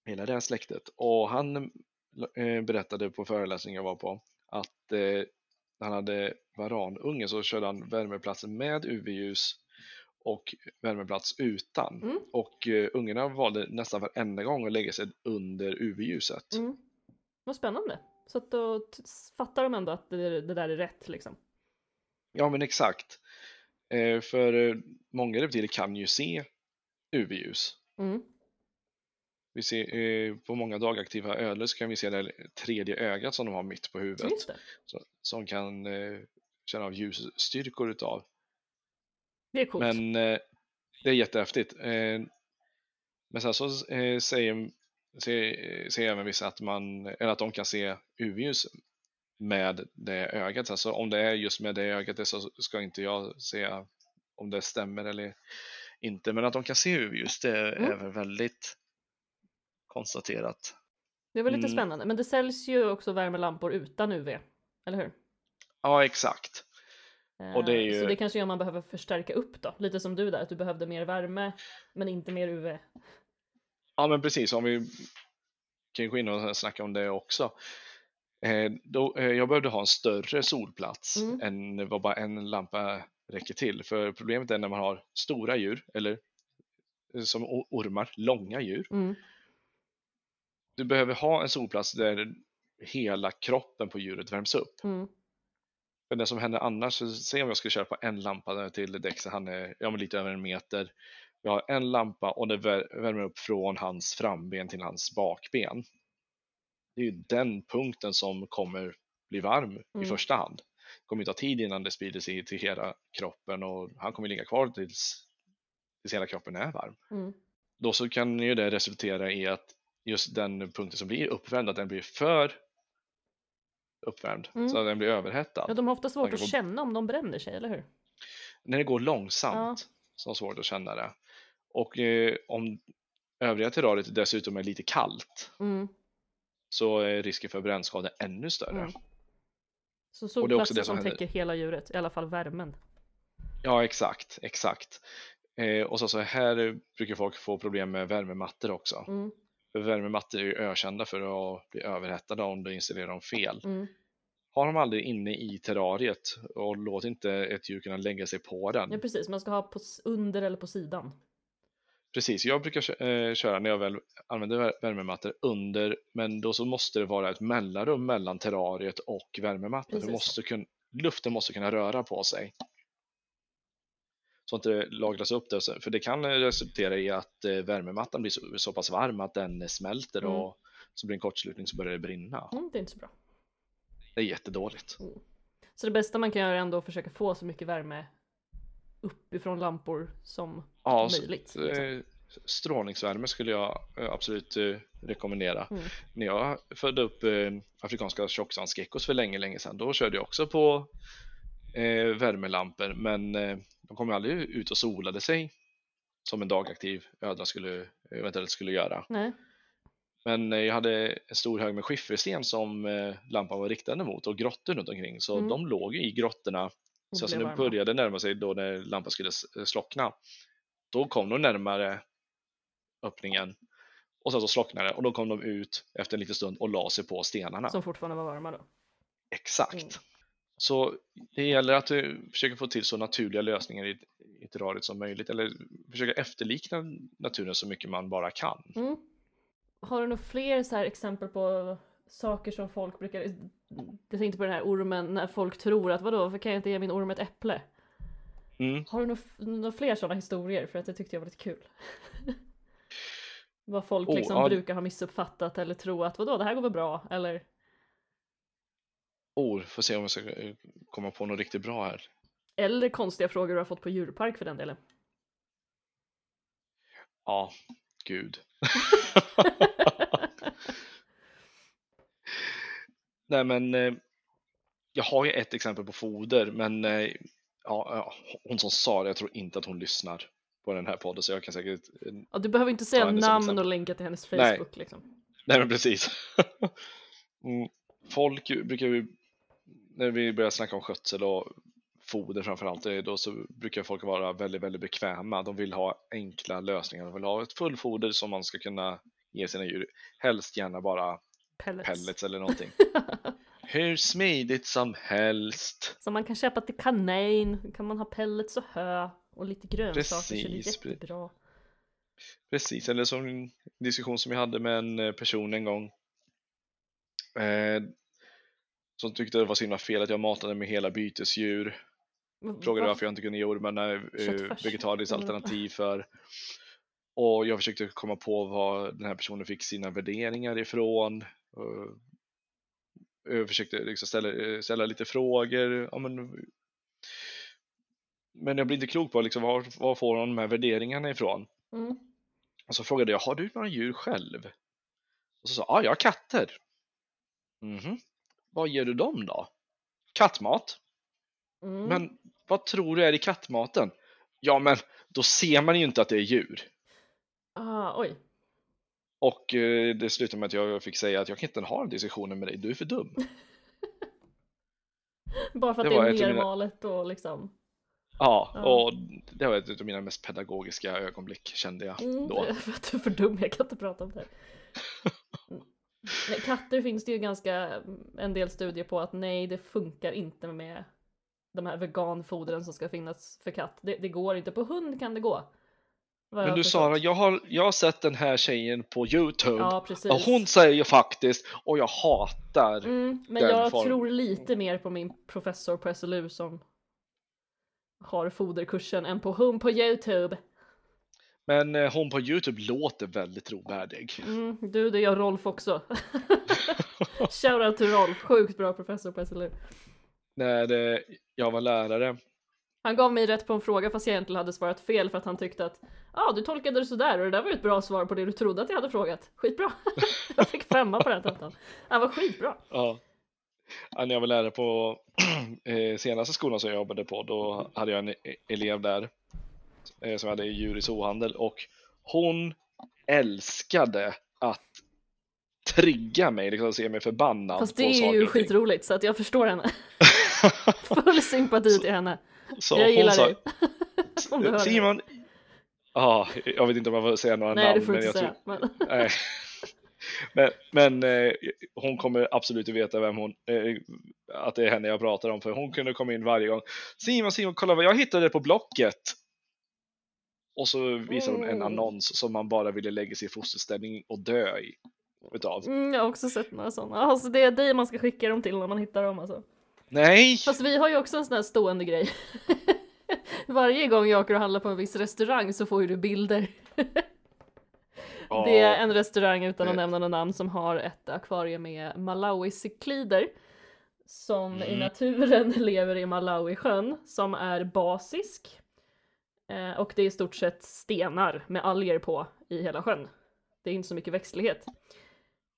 Hela det här släktet. Och han eh, berättade på föreläsningen jag var på att eh, han hade varanunge så körde han värmeplatsen med UV-ljus och värmeplats utan. Mm. Och uh, ungarna valde nästan varenda gång att lägga sig under UV-ljuset. Mm. Vad spännande. Så att då fattar de ändå att det, det där är rätt liksom. Ja men exakt. Eh, för eh, många reptiler kan ju se UV-ljus. Mm. Vi ser, eh, på många dagaktiva ödlor så kan vi se det tredje ögat som de har mitt på huvudet. Som kan eh, känna av ljusstyrkor utav. Det är coolt. Men eh, det är jättehäftigt. Eh, men sen så eh, säger, säger, säger även vissa att, man, eller att de kan se UV-ljus med det ögat. Alltså om det är just med det ögat så ska inte jag säga om det stämmer eller inte. Men att de kan se UV-ljus det är Mm. väl väldigt konstaterat. Det var lite Mm. spännande. Men det säljs ju också värmelampor utan UV. Eller hur? Ja exakt. Och det är Eh, ju- Så det kanske gör man behöver förstärka upp då. Lite som du där, att du behövde mer värme men inte mer UV. Ja men precis, om vi kan gå in och snacka om det också. Eh, då, eh, jag behövde ha en större solplats Mm. än vad bara en lampa räcker till. För problemet är när man har stora djur, eller som ormar, långa djur. Mm. Du behöver ha en solplats där hela kroppen på djuret värms upp. Mm. För det som händer annars, så säg om jag skulle köra på en lampa till Dex, han är ja, men lite över en meter. Jag har en lampa och det vär- värmer upp från hans framben till hans bakben. Det är ju den punkten som kommer bli varm i Mm. första hand. Det kommer ju ta tid innan det sprider sig till hela kroppen och han kommer ligga kvar tills, tills hela kroppen är varm. Mm. Då så kan ju det resultera i att just den punkten som blir uppvärmd, att den blir för uppvärmd, Mm. så att den blir överhettad. Ja, de har ofta svårt att på- känna om de bränner sig, eller hur? när det går långsamt så är det svårt att känna det. Och eh, om övriga terrariet dessutom är lite kallt Mm. så är risken för brännskada ännu större. Mm. Så solplatser som som täcker hela djuret, i alla fall värmen. Ja, exakt, exakt. Eh, och så, så här brukar folk få problem med värmemattor också. Mm. Värmemattor är ju ökända för att bli överhettade om du installerar dem fel. Mm. Har de aldrig inne i terrariet och låt inte ett djur kunna lägga sig på den. Ja, precis. Man ska ha på, under eller på sidan. Precis, jag brukar eh, köra när jag väl använder vär- värmemattor under, men då så måste det vara ett mellanrum mellan terrariet och värmemattan. Måste luften måste kunna röra på sig. Så att det lagras upp det, Så- för det kan resultera i att eh, värmemattan blir så, så pass varm att den smälter Mm. och så blir det en kortslutning så börjar det brinna. Mm, det är inte så bra. Det är jättedåligt. Så det bästa man kan göra är ändå att försöka få så mycket värme uppifrån lampor som Ja, så- möjligt. Liksom. Eh, Strålningsvärme skulle jag eh, absolut eh, rekommendera. Mm. När jag födde upp eh, afrikanska tjocksvantsgeckos för länge, länge sedan, då körde jag också på eh, värmelampor, men eh, de kom ju aldrig ut och solade sig som en dagaktiv ödla skulle, eventuellt skulle göra. Nej. Men eh, jag hade en stor hög med skiffersten som eh, lampan var riktad mot och grottor runt omkring, så Mm. de låg i grottorna Och så blev när började närma sig då när lampan skulle s- slockna, då kom de närmare öppningen och sen så slocknade och då kom de ut efter en liten stund och la sig på stenarna. Som fortfarande var varma då. Exakt. Mm. Så det gäller att eh, försöka få till så naturliga lösningar i, i terrariet som möjligt eller försöka efterlikna naturen så mycket man bara kan. Mm. Har du några fler så här exempel på saker som folk brukar... Jag tänkte på den här ormen när folk tror att vadå, varför kan jag inte ge min orm ett äpple? Mm. Har du några, några fler sådana historier? För att det tyckte jag var lite kul. Vad folk Oh, liksom ja. brukar ha missuppfattat eller tro att vadå, det här går väl bra? Eller Oh, får se om jag ska eh, komma på något riktigt bra här. Eller konstiga frågor du har fått på djurpark för den delen. Ja, gud. Nej men eh, jag har ju ett exempel på foder men eh, ja, ja, hon som sa det, jag tror inte att hon lyssnar på den här podden så jag kan säkert Ja, du behöver inte säga namn och länka till hennes Nej. Facebook liksom. Nej men precis. mm. Folk brukar ju, när vi börjar snacka om skötsel och foder framförallt, då så brukar folk vara väldigt, väldigt bekväma. De vill ha enkla lösningar. De vill ha ett fullfoder som man ska kunna ge sina djur. Helst gärna bara Pellets. pellets eller någonting. Hur smidigt som helst. Som man kan köpa till kanin, kan man ha pellets och hö och lite grönsaker så det är jättebra. Precis, eller som en diskussion som jag hade med en eh, person en gång. Eh, som tyckte det var så himla fel att jag matade med hela bytesdjur. Frågade Va? varför jag inte kunde ge ormarna eh, Köttfärs. vegetariskt Mm. alternativ för. Och jag försökte komma på vad den här personen fick sina värderingar ifrån. Och jag försökte liksom ställa, eh, ställa lite frågor. Ja, men, men jag blir inte klok på liksom, var, var får hon de här värderingarna ifrån? Mm. Och så frågade jag, har du några djur själv? Och så sa ja, jag har katter. Mhm. Vad ger du dem då? Kattmat. Mm. Men vad tror du är i kattmaten? Ja, men då ser man ju inte att det är djur. ah, oj. Och eh, det slutade med att jag fick säga att jag kan inte ha den diskussionen med dig, du är för dum. Bara för att Det det, är av mina- nermalet och liksom. Ja, Ja. och det var ett av mina mest pedagogiska ögonblick kände jag Mm, då. för att du är för dum, jag kan inte prata om det Katter finns det ju ganska en del studier på att nej, det funkar inte med de här veganfodren som ska finnas för katt. Det, det går inte. På hund kan det gå. Men du förstått. Sara, jag har, jag har sett den här tjejen på Youtube. Ja. Och hon säger ju faktiskt, och jag hatar Mm, men den jag form- tror lite mer på min professor på SLU som har foderkursen än på hon på Youtube. Men eh, hon på Youtube låter väldigt trovärdig. Mm, du, det gör Rolf också. Shoutout till Rolf, sjukt bra professor på SLU. När eh, jag var lärare, Han gav mig rätt på en fråga fast jag egentligen hade svarat fel för att han tyckte att ja, ah, du tolkade det sådär och det där var ju ett bra svar på det du trodde att jag hade frågat. Skitbra! jag fick femma på den tentan. Han var skitbra. ja, ja, när jag var lärare på eh, senaste skolan som jag jobbade på, då hade jag en e- elev där eh, som hade djur i zoohandel och hon älskade att trigga mig, liksom se mig förbannad Fast det är ju skitroligt så att jag förstår henne. Full sympati till henne. Så jag gillar sa, dig. Du det. Simon, ja, jag vet inte om jag får säga några Nej, namn, du får men inte jag säga. tror, Men... Nej. Men, men eh, hon kommer absolut att veta vem hon, eh, att det är henne jag pratar om, för hon kunde komma in varje gång. Simon, Simon, kolla vad jag hittade på Blocket! Och så visar hon en annons som man bara ville lägga sig i fosterställning och dö i. Utav. Mm, jag har också sett några sådana. Alltså det är dig man ska skicka dem till när man hittar dem alltså. Nej! Fast vi har ju också en sån här stående grej. Varje gång jag åker och handlar på en viss restaurang så får ju du bilder. Det är en restaurang utan att nämna något namn som har ett akvarium med malawisiklider som i Mm. naturen lever i Malawisjön som är basisk eh, och det är i stort sett stenar med alger på i hela sjön. Det är inte så mycket växtlighet.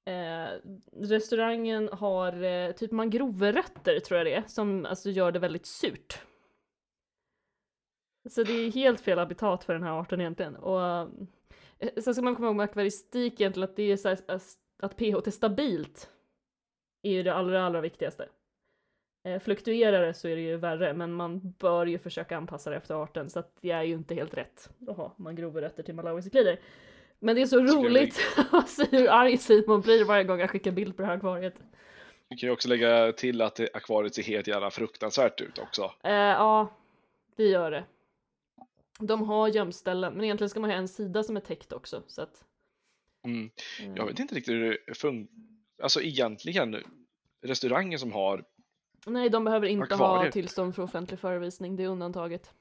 Eh, restaurangen har eh, typ mangroverötter, tror jag det är som alltså gör det väldigt surt. Så det är helt fel habitat för den här arten egentligen. Och eh, sen ska man komma ihåg med akvaristik egentligen att det är så här, att- att pH är stabilt är ju det allra, allra viktigaste. Eh, fluktuerar det så är det ju värre, men man bör ju försöka anpassa det efter arten så att det är ju inte helt rätt att ha mangroverrötter till malawisiklider. Men det är så Skulle roligt att se hur arg Simon blir varje gång jag skickar bild på det här akvariet. Vi kan ju också lägga till att akvariet ser helt jävla fruktansvärt ut också. Eh, ja, det gör det. De har gömställen, men egentligen ska man ha en sida som är täckt också. Så att, Mm. eh, Jag vet inte riktigt hur det funkar. Alltså egentligen, restauranger som har Nej, de behöver inte ha tillstånd för offentlig förevisning, det är undantaget.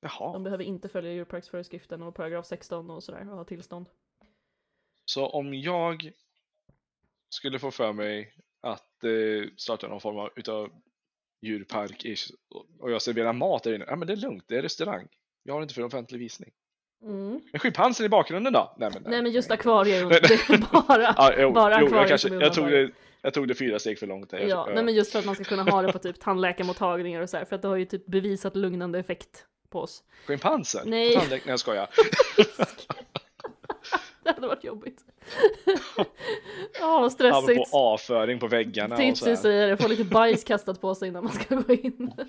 Jaha, De behöver inte följa djurparksföreskriften och paragraf 16 och sådär och ha tillstånd. så om jag skulle få för mig att eh, starta någon form av utav djurpark och jag serverar mat där inne, ja men det är lugnt, det är restaurang. Jag har inte för offentlig visning. Mm. Men schimpansen i bakgrunden då? Nej men, Nej men just akvarier, Nej, det är bara, ja, jo, bara jo, akvarier jag, kanske, jag, tog det, jag tog det fyra steg för långt. Där. Ja, nej men just för att man ska kunna ha det på typ tandläkarmottagningar och så här, för att det har ju typ bevisat lugnande effekt på oss. Schimpansen? Nej. På Nej jag skojar. det hade varit jobbigt. Ja, vad stressigt. Apropå avföring på väggarna Tipsy säger det, få lite bajs kastat på sig innan man ska gå in.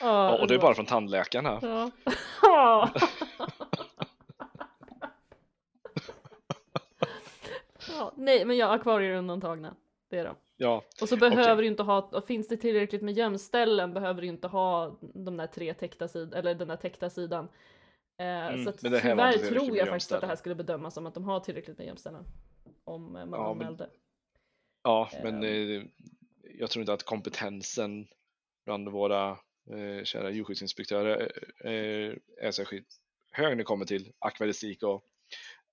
Ja, och det är bara från tandläkarna. Ja. Ja. ja, nej, men ja, akvarier är undantagna. Det är de. Ja, Och så behöver du inte ha, och finns det tillräckligt med gömställen behöver du inte ha de där tre täckta sidan, eller den där täckta sidan. Eh, så att Mm, men här var tyvärr tror jag faktiskt att det här skulle bedömas som att de har tillräckligt med gömställen. Om eh, man Ja, men- anmälde. ja men Ehm. eh, jag tror inte att kompetensen bland våra eh, kära djurskyddsinspektörer eh, är särskilt hög när det kommer till akvaristik och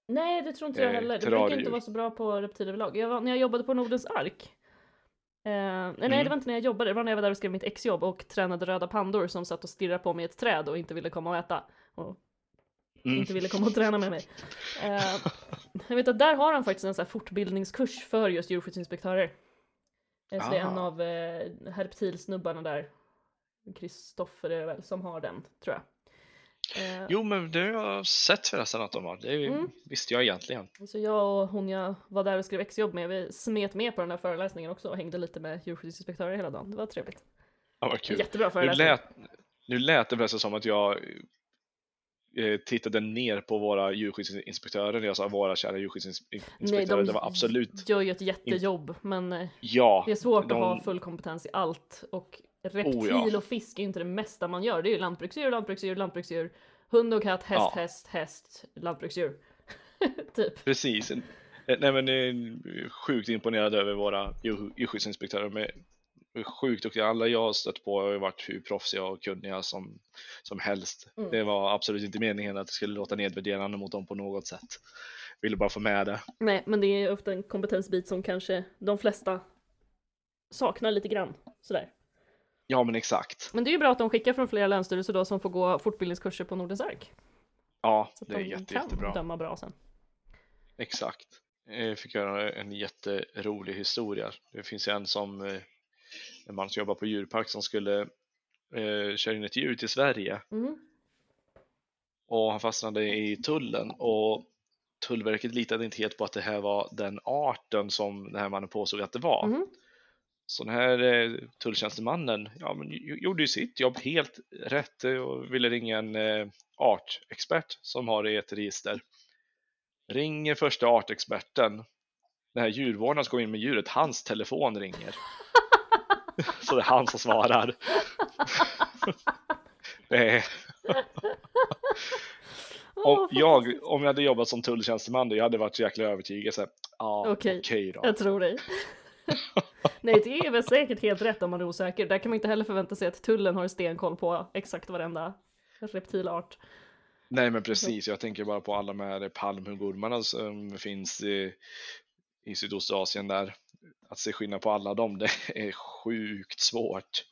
Nej, det tror inte jag Eh, heller. Det brukar inte vara så bra på reptiler överlag. Jag var, när jag jobbade på Nordens ark. Eh, nej, Mm. det var inte när jag jobbade. Det var när jag var där och skrev mitt exjobb och tränade röda pandor som satt och stirrade på mig i ett träd och inte ville komma och äta. Och Mm. inte ville komma och träna med mig. Eh, jag vet att där har han faktiskt en sån här fortbildningskurs för just djurskyddsinspektörer. Eh, så det är en Ah. av eh, herptilsnubbarna där, Kristoffer är det väl, som har den, tror jag. Eh, Jo, men det har jag sett förresten att de har. Det Mm. visste jag egentligen. Så jag och hon jag var där och skrev exjobb med, vi smet med på den här föreläsningen också och hängde lite med djurskyddsinspektörer hela dagen. Det var trevligt. Ja, vad kul. Jättebra Nu föreläsning. lät, nu lät det förresten som att jag eh, tittade ner på våra djurskyddsinspektörer när jag sa våra kära Nej, djurskyddsinspektörer. de det var absolut, gör ju ett jättejobb, men eh, ja. det är svårt de- att ha full kompetens i allt. Och reptil Oh, ja. och fisk är ju inte det mesta man gör. Det är ju lantbruksdjur, lantbruksdjur, lantbruksdjur, hund och katt, häst, Ja. häst, häst, lantbruksdjur. typ. Precis. Eh, Nej, men är sjukt imponerad över våra djur- djurskyddsinspektörer. Med sjukt duktiga. Alla jag har stött på har varit hur proffsiga och kunniga som, som helst. Mm. Det var absolut inte meningen att det skulle låta nedvärderande mot dem på något sätt. Ville bara få med det. Nej, men det är ofta en kompetensbit som kanske de flesta saknar lite grann. Sådär. Ja, men exakt. Men det är ju bra att de skickar från flera länsstyrelser då som får gå fortbildningskurser på Nordens ark. Ja, det är de jätte, kan jättebra. döma bra sen. Exakt. Jag fick höra en jätterolig historia. Det finns en som eh, en man som jobbar på djurpark som skulle eh, köra in ett djur till Sverige Mhm. och han fastnade i tullen och Tullverket litade inte helt på att det här var den arten som den här mannen påstod att det var. Mhm. Så den här eh, tulltjänstemannen ja, men, gjorde ju sitt jobb helt rätt eh, och ville ringa en eh, artexpert som har det i ett register. Ringer första artexperten. Den här djurvårdaren ska gå in med djuret, hans telefon ringer. Så det är han som svarar. Om, jag, om jag hade jobbat som tulltjänsteman jag hade varit så jäkla övertygad. Ja, okej Okej. då. Jag tror dig. Nej, det är väl säkert helt rätt om man är osäker. Där kan man inte heller förvänta sig att tullen har stenkoll på exakt varenda reptilart. Nej men precis, jag tänker bara på alla de här palmhuggormarna som finns i, i Sydostasien där. Att se skillnad på alla dem, det är sjukt svårt.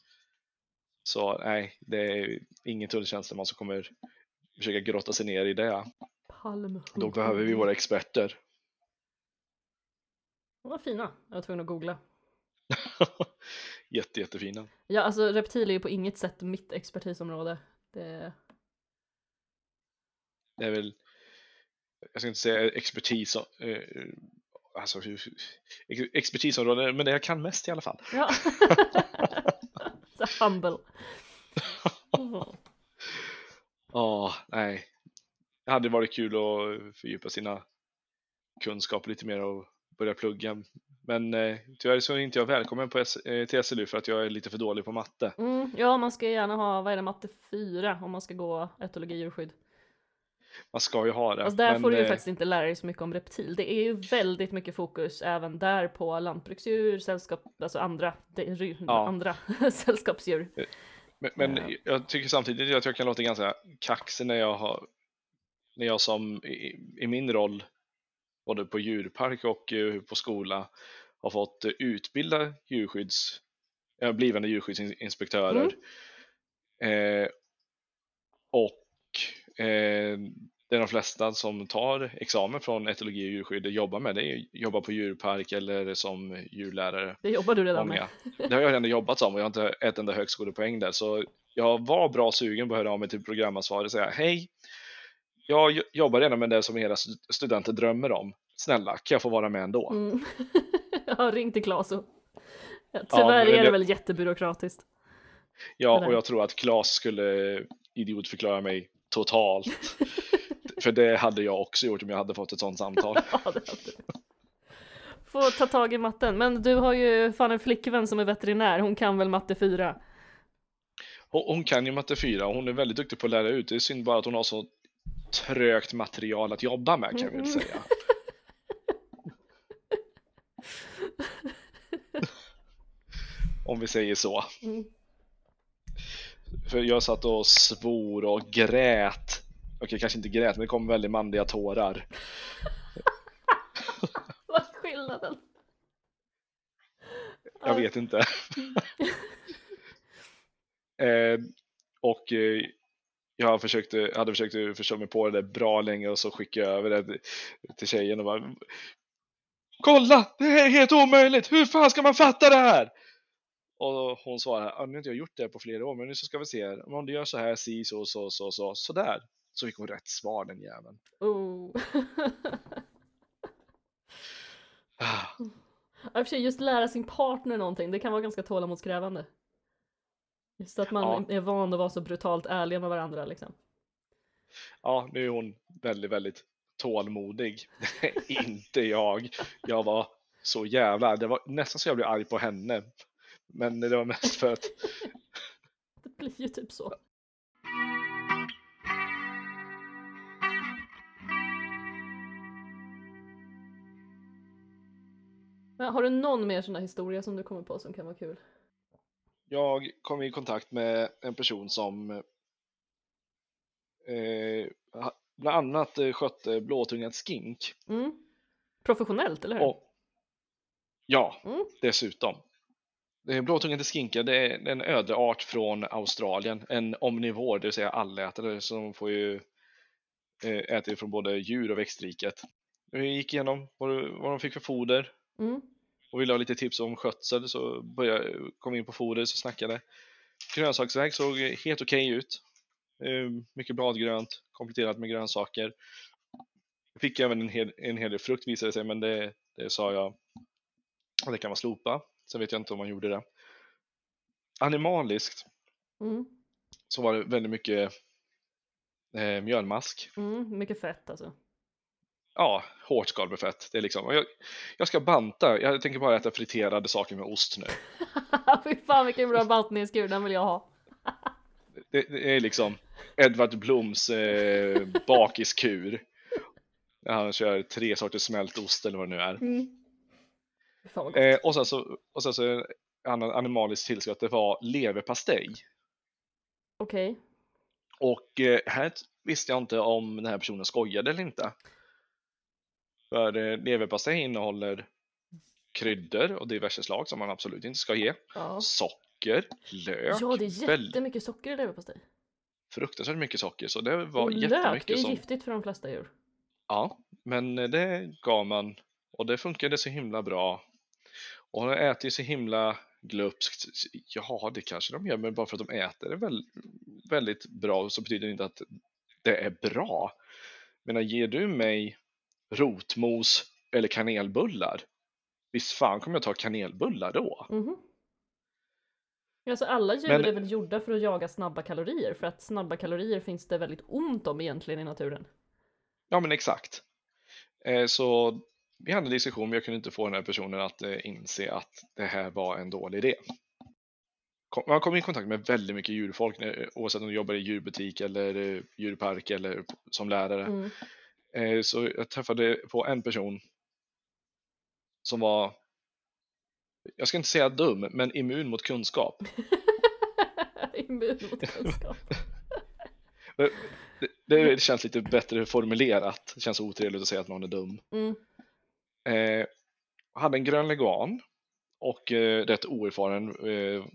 Så nej, det är ingen tulltjänsteman som kommer försöka grotta sig ner i det. Palmhuggor. Då behöver vi våra experter. De var fina. Jag var tvungen att googla. Jätte, jättefina. Ja, alltså reptil är ju på inget sätt mitt expertisområde. Det... Det är väl, jag ska inte säga expertis, eh, alltså expertisområde, men det jag kan mest i alla fall. Ja. Så humble. Ja, nej. Det hade varit kul att fördjupa sina kunskaper lite mer och börja plugga. Men eh, tyvärr så är inte jag välkommen på S- eh, till SLU för att jag är lite för dålig på matte. Mm, ja, man ska gärna ha, vad är det, matte 4 om man ska gå etologi djurskydd. Man ska ju ha det. Alltså där men, får du ju eh, faktiskt inte lära dig så mycket om reptil. Det är ju väldigt mycket fokus även där på lantbruksdjur, sällskap, alltså andra, det, Ja. andra sällskapsdjur. Men, men Ja. jag tycker samtidigt att jag kan låta ganska kaxig när jag har när jag som i, i min roll både på djurpark och eh, på skola har fått eh, utbilda djurskydds, äh, blivande djurskyddsinspektörer. Eh, och eh, det är de flesta som tar examen från etologi och djurskydd jobbar med det, är jobba på djurpark eller som djurlärare. Det jobbar du redan med. Det har jag redan jobbat som och jag har inte ett enda högskolepoäng där. Så jag var bra sugen på att höra av mig till programansvarig och säga hej, jag jo- jobbar redan med det som era stu- studenter drömmer om. Snälla, kan jag få vara med ändå? Mm. jag har ringt till Klaso. Ja, men Tyvärr är det det- väl jättebyråkratiskt. Ja, och jag tror att Claes skulle idiotförklara mig totalt. För det hade jag också gjort om jag hade fått ett sånt samtal. Ja. Få ta tag i matten. Men du har ju fan en flickvän som är veterinär, hon kan väl matte 4? Hon, hon kan ju matte 4 och hon är väldigt duktig på att lära ut. Det är synd bara att hon har så trögt material att jobba med kan vi väl säga. Om vi säger så. Mm. För jag satt och svor och grät. Okej, kanske inte grät, men det kom väldigt manliga tårar. Vad är skillnaden? Jag vet inte. eh, och eh, jag försökte, hade försökt förstå mig på det där bra länge och så skickade jag över det till- tjejen och bara Kolla! Det här är helt omöjligt! Hur fan ska man fatta det här? Och hon svarade, "Ja, nu har inte jag gjort det på flera år, men nu så ska vi se. här. Om du gör så här, si, så, så, så, så, så där. Så fick hon rätt svar den jäveln. Oh. Ah, Ja, för sig, just lära sin partner någonting, det kan vara ganska tålamodskrävande. Just att man Ja. är van att vara så brutalt ärliga med varandra liksom. Ja, nu är hon väldigt, väldigt tålmodig. inte jag. Jag var så jävla Det var nästan så jag blev arg på henne. Men det var mest för att Det blir ju typ så. Men har du någon mer sån där historia som du kommer på som kan vara kul? Jag kom i kontakt med en person som eh, bland annat eh, skötte blåtungad skink. Mm. Professionellt, eller hur? Och, ja, Mm. dessutom. Eh, Blåtungade skinkar det är en ödleart från Australien, en omnivor, det vill säga allätare som får ju eh, äta från både djur och växtriket. Vi gick igenom vad, vad de fick för foder Mm. Och ville ha lite tips om skötsel så började, kom vi in på foder så snackade. Grönsaksväg såg helt okej ut. Eh, Mycket bladgrönt kompletterat med grönsaker. Fick även en hel, en hel del frukt visade sig men det, det sa jag att det kan man slopa. Sen vet jag inte om man gjorde det. Animaliskt Mm. så var det väldigt mycket eh, mjölmask. Mm. Mycket fett alltså. Ja, hårt skalbefett. Det är liksom, jag, jag ska banta, jag tänker bara äta friterade saker med ost nu. Fy fan vilken bra bantningskur, den vill jag ha. Det, det är liksom Edvard Bloms eh, bakiskur. Han kör tre sorters smältost eller vad det nu är. Mm. Eh, och sen så, och sen så en annan animaliskt tillskott, det var leverpastej. Okej. Och eh, här visste jag inte om den här personen skojade eller inte. För eh, leverpastej innehåller kryddor och diverse slag som man absolut inte ska ge. Ja. Socker, lök, ja, det är jättemycket socker i leverpastej. fruktansvärt mycket socker. Så det var Och lök, jättemycket det är som... giftigt för de flesta djur. Ja, men eh, det gav man och det funkade så himla bra. Och hon äter ju så himla glupskt. Ja, det kanske de gör, men bara för att de äter det väl, väldigt bra så betyder det inte att det är bra. Men ger du mig rotmos eller kanelbullar, visst fan kommer jag ta kanelbullar då? Mhm. Alltså alla djur Men- är väl gjorda för att jaga snabba kalorier, för att snabba kalorier finns det väldigt ont om egentligen i naturen. Ja, men exakt. Eh, Så vi hade en diskussion, men jag kunde inte få den här personen att eh, inse att det här var en dålig idé. Man kommer i kontakt med väldigt mycket djurfolk, eh, oavsett om du jobbar i djurbutik eller djurpark eller som lärare. Mm. Eh, Så jag träffade på en person som var, jag ska inte säga dum, men immun mot kunskap. Immun mot kunskap. Det, det känns lite bättre formulerat, det känns otrevligt att säga att någon är dum. Mm. Eh, hade en grön leguan och eh, rätt oerfaren eh,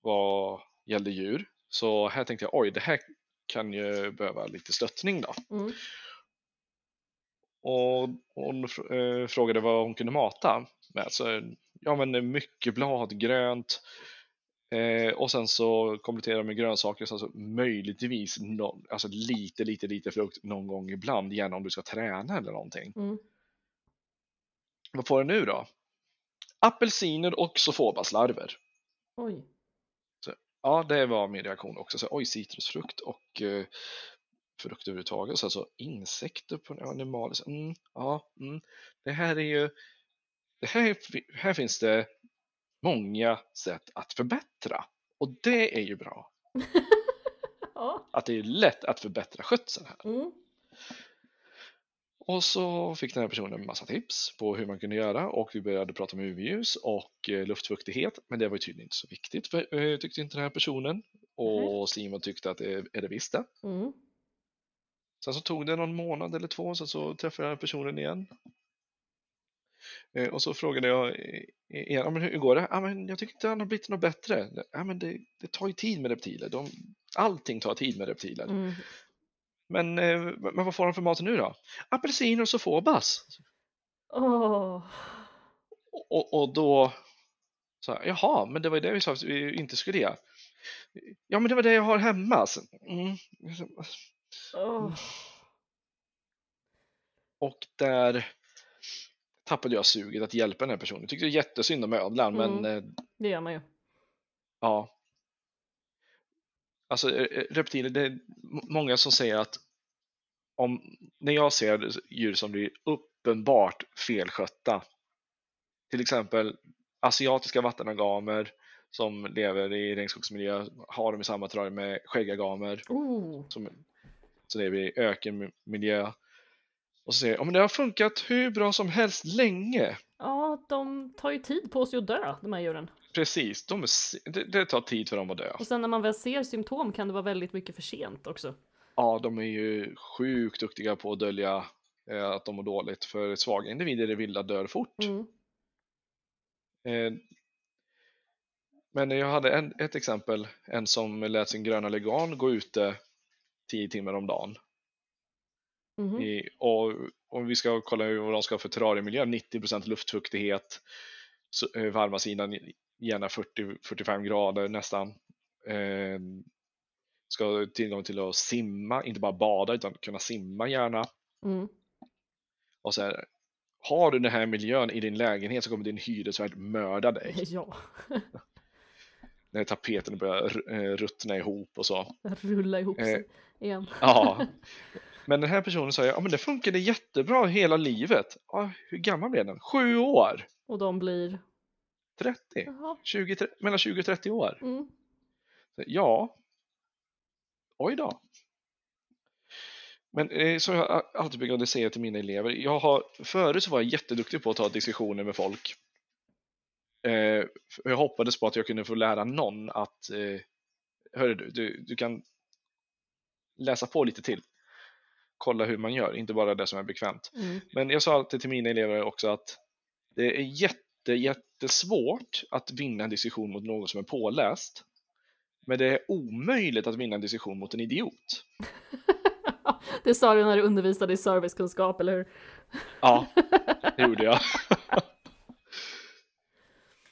vad gällde djur. Så här tänkte jag, oj, det här kan ju behöva lite stöttning då. Mm. Och hon eh, frågade vad hon kunde mata med. Så, ja, men mycket bladgrönt. Eh, och sen så kompletterar med grönsaker, så alltså möjligtvis no, alltså lite, lite, lite frukt någon gång ibland, gärna om du ska träna eller någonting. Mm. Vad får du nu då? Apelsiner och sofobaslarver. Oj. Ja, det var min reaktion också. Så, oj, citrusfrukt och eh, frukt överhuvudtaget. Så alltså insekter på en animal. Så, mm, ja, mm. Det här är ju, det här, här finns det många sätt att förbättra. Och det är ju bra. ja. Att det är lätt att förbättra skötseln här. Mm. Och så fick den här personen en massa tips på hur man kunde göra och vi började prata om UV-ljus och eh, luftfuktighet. Men det var ju tydligen inte så viktigt för, eh, tyckte inte den här personen. Och Simon tyckte att det är det visst det. Mm. Sen så tog det någon månad eller två, sen så träffade jag den personen igen. Eh, och så frågade jag eh, igen, ja, men hur går det? Ja, men jag tycker inte han har blivit något bättre. Ja, men det, det tar ju tid med reptiler. De, allting tar tid med reptiler. Mm. Men, eh, men vad får han för mat nu då? Apelsiner och sofobas. Åh. Och, och då sa jag, jaha, men det var ju det vi sa att vi inte skulle ge. Ja, men det var det jag har hemma. Så, mm. Åh. Och där tappade jag suget att hjälpa den här personen. Jag tyckte det var jättesynd om ödlan, men Mm. eh, Det gör man ju. ja. Alltså eh, reptiler, det är många som säger att om, när jag ser djur som blir uppenbart felskötta, till exempel asiatiska vattenagamer som lever i regnskogsmiljö, har de i samma terrarium med skäggagamer Oh. som, som lever i ökenmiljö. Och så säger ja, men det har funkat hur bra som helst länge. Ja, de tar ju tid på sig att dö, de här djuren. Precis, de är, det, det tar tid för dem att dö. Och sen när man väl ser symptom kan det vara väldigt mycket för sent också. Ja, de är ju sjukt duktiga på att dölja eh, att de mår dåligt. För svaga individer i det vilda dör fort. Mm. Eh, men jag hade en, ett exempel, en som lät sin gröna leguan gå ute 10 timmar om dagen. Mhm. I, och om vi ska kolla hur- vad de ska ha för terrariemiljö, 90% luftfuktighet, så, eh, varma sidan gärna 40-45 grader nästan. Eh, ska ha tillgång till att simma, inte bara bada utan kunna simma gärna. Mm. Och så här, har du den här miljön i din lägenhet så kommer din hyresvärd mörda dig. Ja, När tapeten börjar eh, ruttna ihop och så. rulla ihop Eh. Igen. Ja. Men den här personen sa, ja men det funkade jättebra hela livet. Ja, hur gammal blev den? Sju år? Och de blir... 30? Jaha. 20, tre- mellan 20 och 30 år? Mm. Ja. Oj då. Men eh, som jag alltid brukade säga till mina elever, jag har, förut så var jag jätteduktig på att ta diskussioner med folk. Eh, jag hoppades på att jag kunde få lära någon att, eh, hörru du, du, du kan läsa på lite till. Kolla hur man gör, inte bara det som är bekvämt. Mm. Men jag sa alltid till mina elever också att det är jätte, jättesvårt att vinna en diskussion mot någon som är påläst. Men det är omöjligt att vinna en diskussion mot en idiot. Det sa du när du undervisade i servicekunskap, eller hur? Ja, det gjorde jag.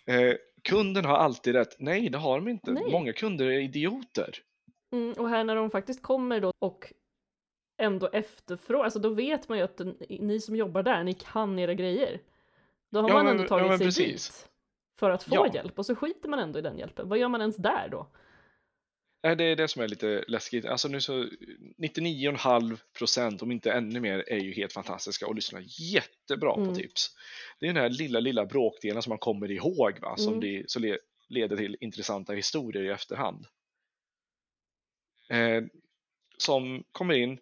eh, kunden har alltid rätt. Nej, det har de inte. Nej. Många kunder är idioter. Mm, och här när de faktiskt kommer då och ändå efterfrågar, alltså då vet man ju att ni som jobbar där, ni kan era grejer. Då har Ja, man men- ändå ja, tagit men sig precis. dit för att få Ja. hjälp och så skiter man ändå i den hjälpen. Vad gör man ens där då? Nej, det är det som är lite läskigt. Alltså nu så 99,5 procent, om inte ännu mer, är ju helt fantastiska och lyssnar jättebra Mm. på tips. Det är den här lilla, lilla bråkdelen som man kommer ihåg, va? som Mm. det, så le, leder till intressanta historier i efterhand. Eh, som kommer in,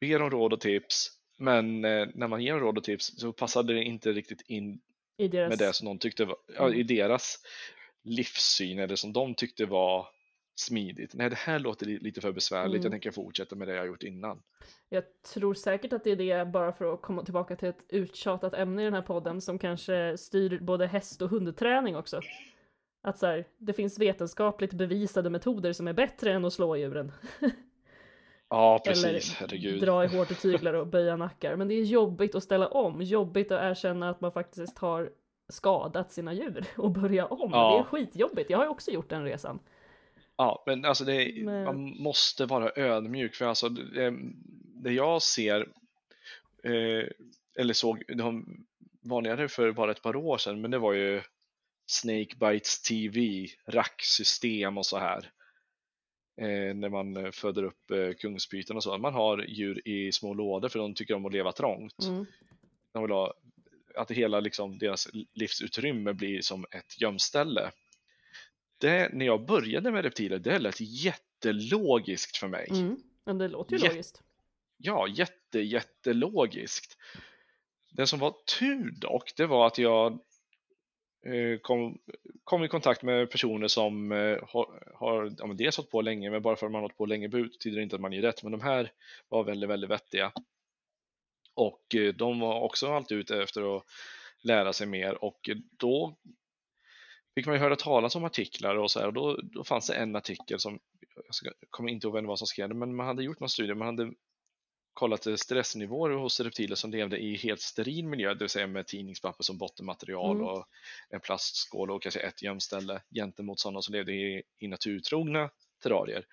ber om råd och tips, men eh, när man ger råd och tips så passade det inte riktigt in deras... med det som de tyckte var, ja, Mm. i deras livssyn eller som de tyckte var smidigt. Nej, det här låter li- lite för besvärligt. Mm. Jag tänker fortsätta med det jag gjort innan. Jag tror säkert att det är det, bara för att komma tillbaka till ett uttjatat ämne i den här podden, som kanske styr både häst och hundträning också. Att så här, det finns vetenskapligt bevisade metoder som är bättre än att slå djuren. Ja, precis. Eller Herregud. dra i hårt i tyglar och böja nackar. Men det är jobbigt att ställa om, jobbigt att erkänna att man faktiskt har skadat sina djur och börja om. Ja. Det är skitjobbigt, jag har ju också gjort den resan. Ja, men alltså det, Men- man måste vara ödmjuk för alltså det, det jag ser eh, eller såg, det var vanligare för bara ett par år sedan, men det var ju Snakebites TV, racksystem och så här. Eh, när man eh, föder upp eh, kungspyton och så. Man har djur i små lådor för de tycker om att leva trångt. Mm. De vill ha, att hela liksom, deras livsutrymme blir som ett gömställe. Det, när jag började med reptiler, det lät jättelogiskt för mig. Mm. Men det låter ju Jä- logiskt. Ja, jätte, jättelogiskt. Det som var tur dock, det var att jag Eh, kom, kom i kontakt med personer som eh, har, har ja, dels hållit på länge, men bara för att man har hållit på länge betyder det inte att man gör rätt. Men de här var väldigt, väldigt vettiga. Och eh, de var också alltid ute efter att lära sig mer och då fick man ju höra talas om artiklar och så här och då, då fanns det en artikel som, jag kommer inte ihåg vem det var som skrev det, men man hade gjort någon studie, man hade kollat eh, stressnivåer hos reptiler som levde i helt steril miljö, det vill säga med tidningspapper som bottenmaterial Mm. och en plastskål och kanske ett gömställe gentemot sådana som levde i, i naturtrogna terrarier.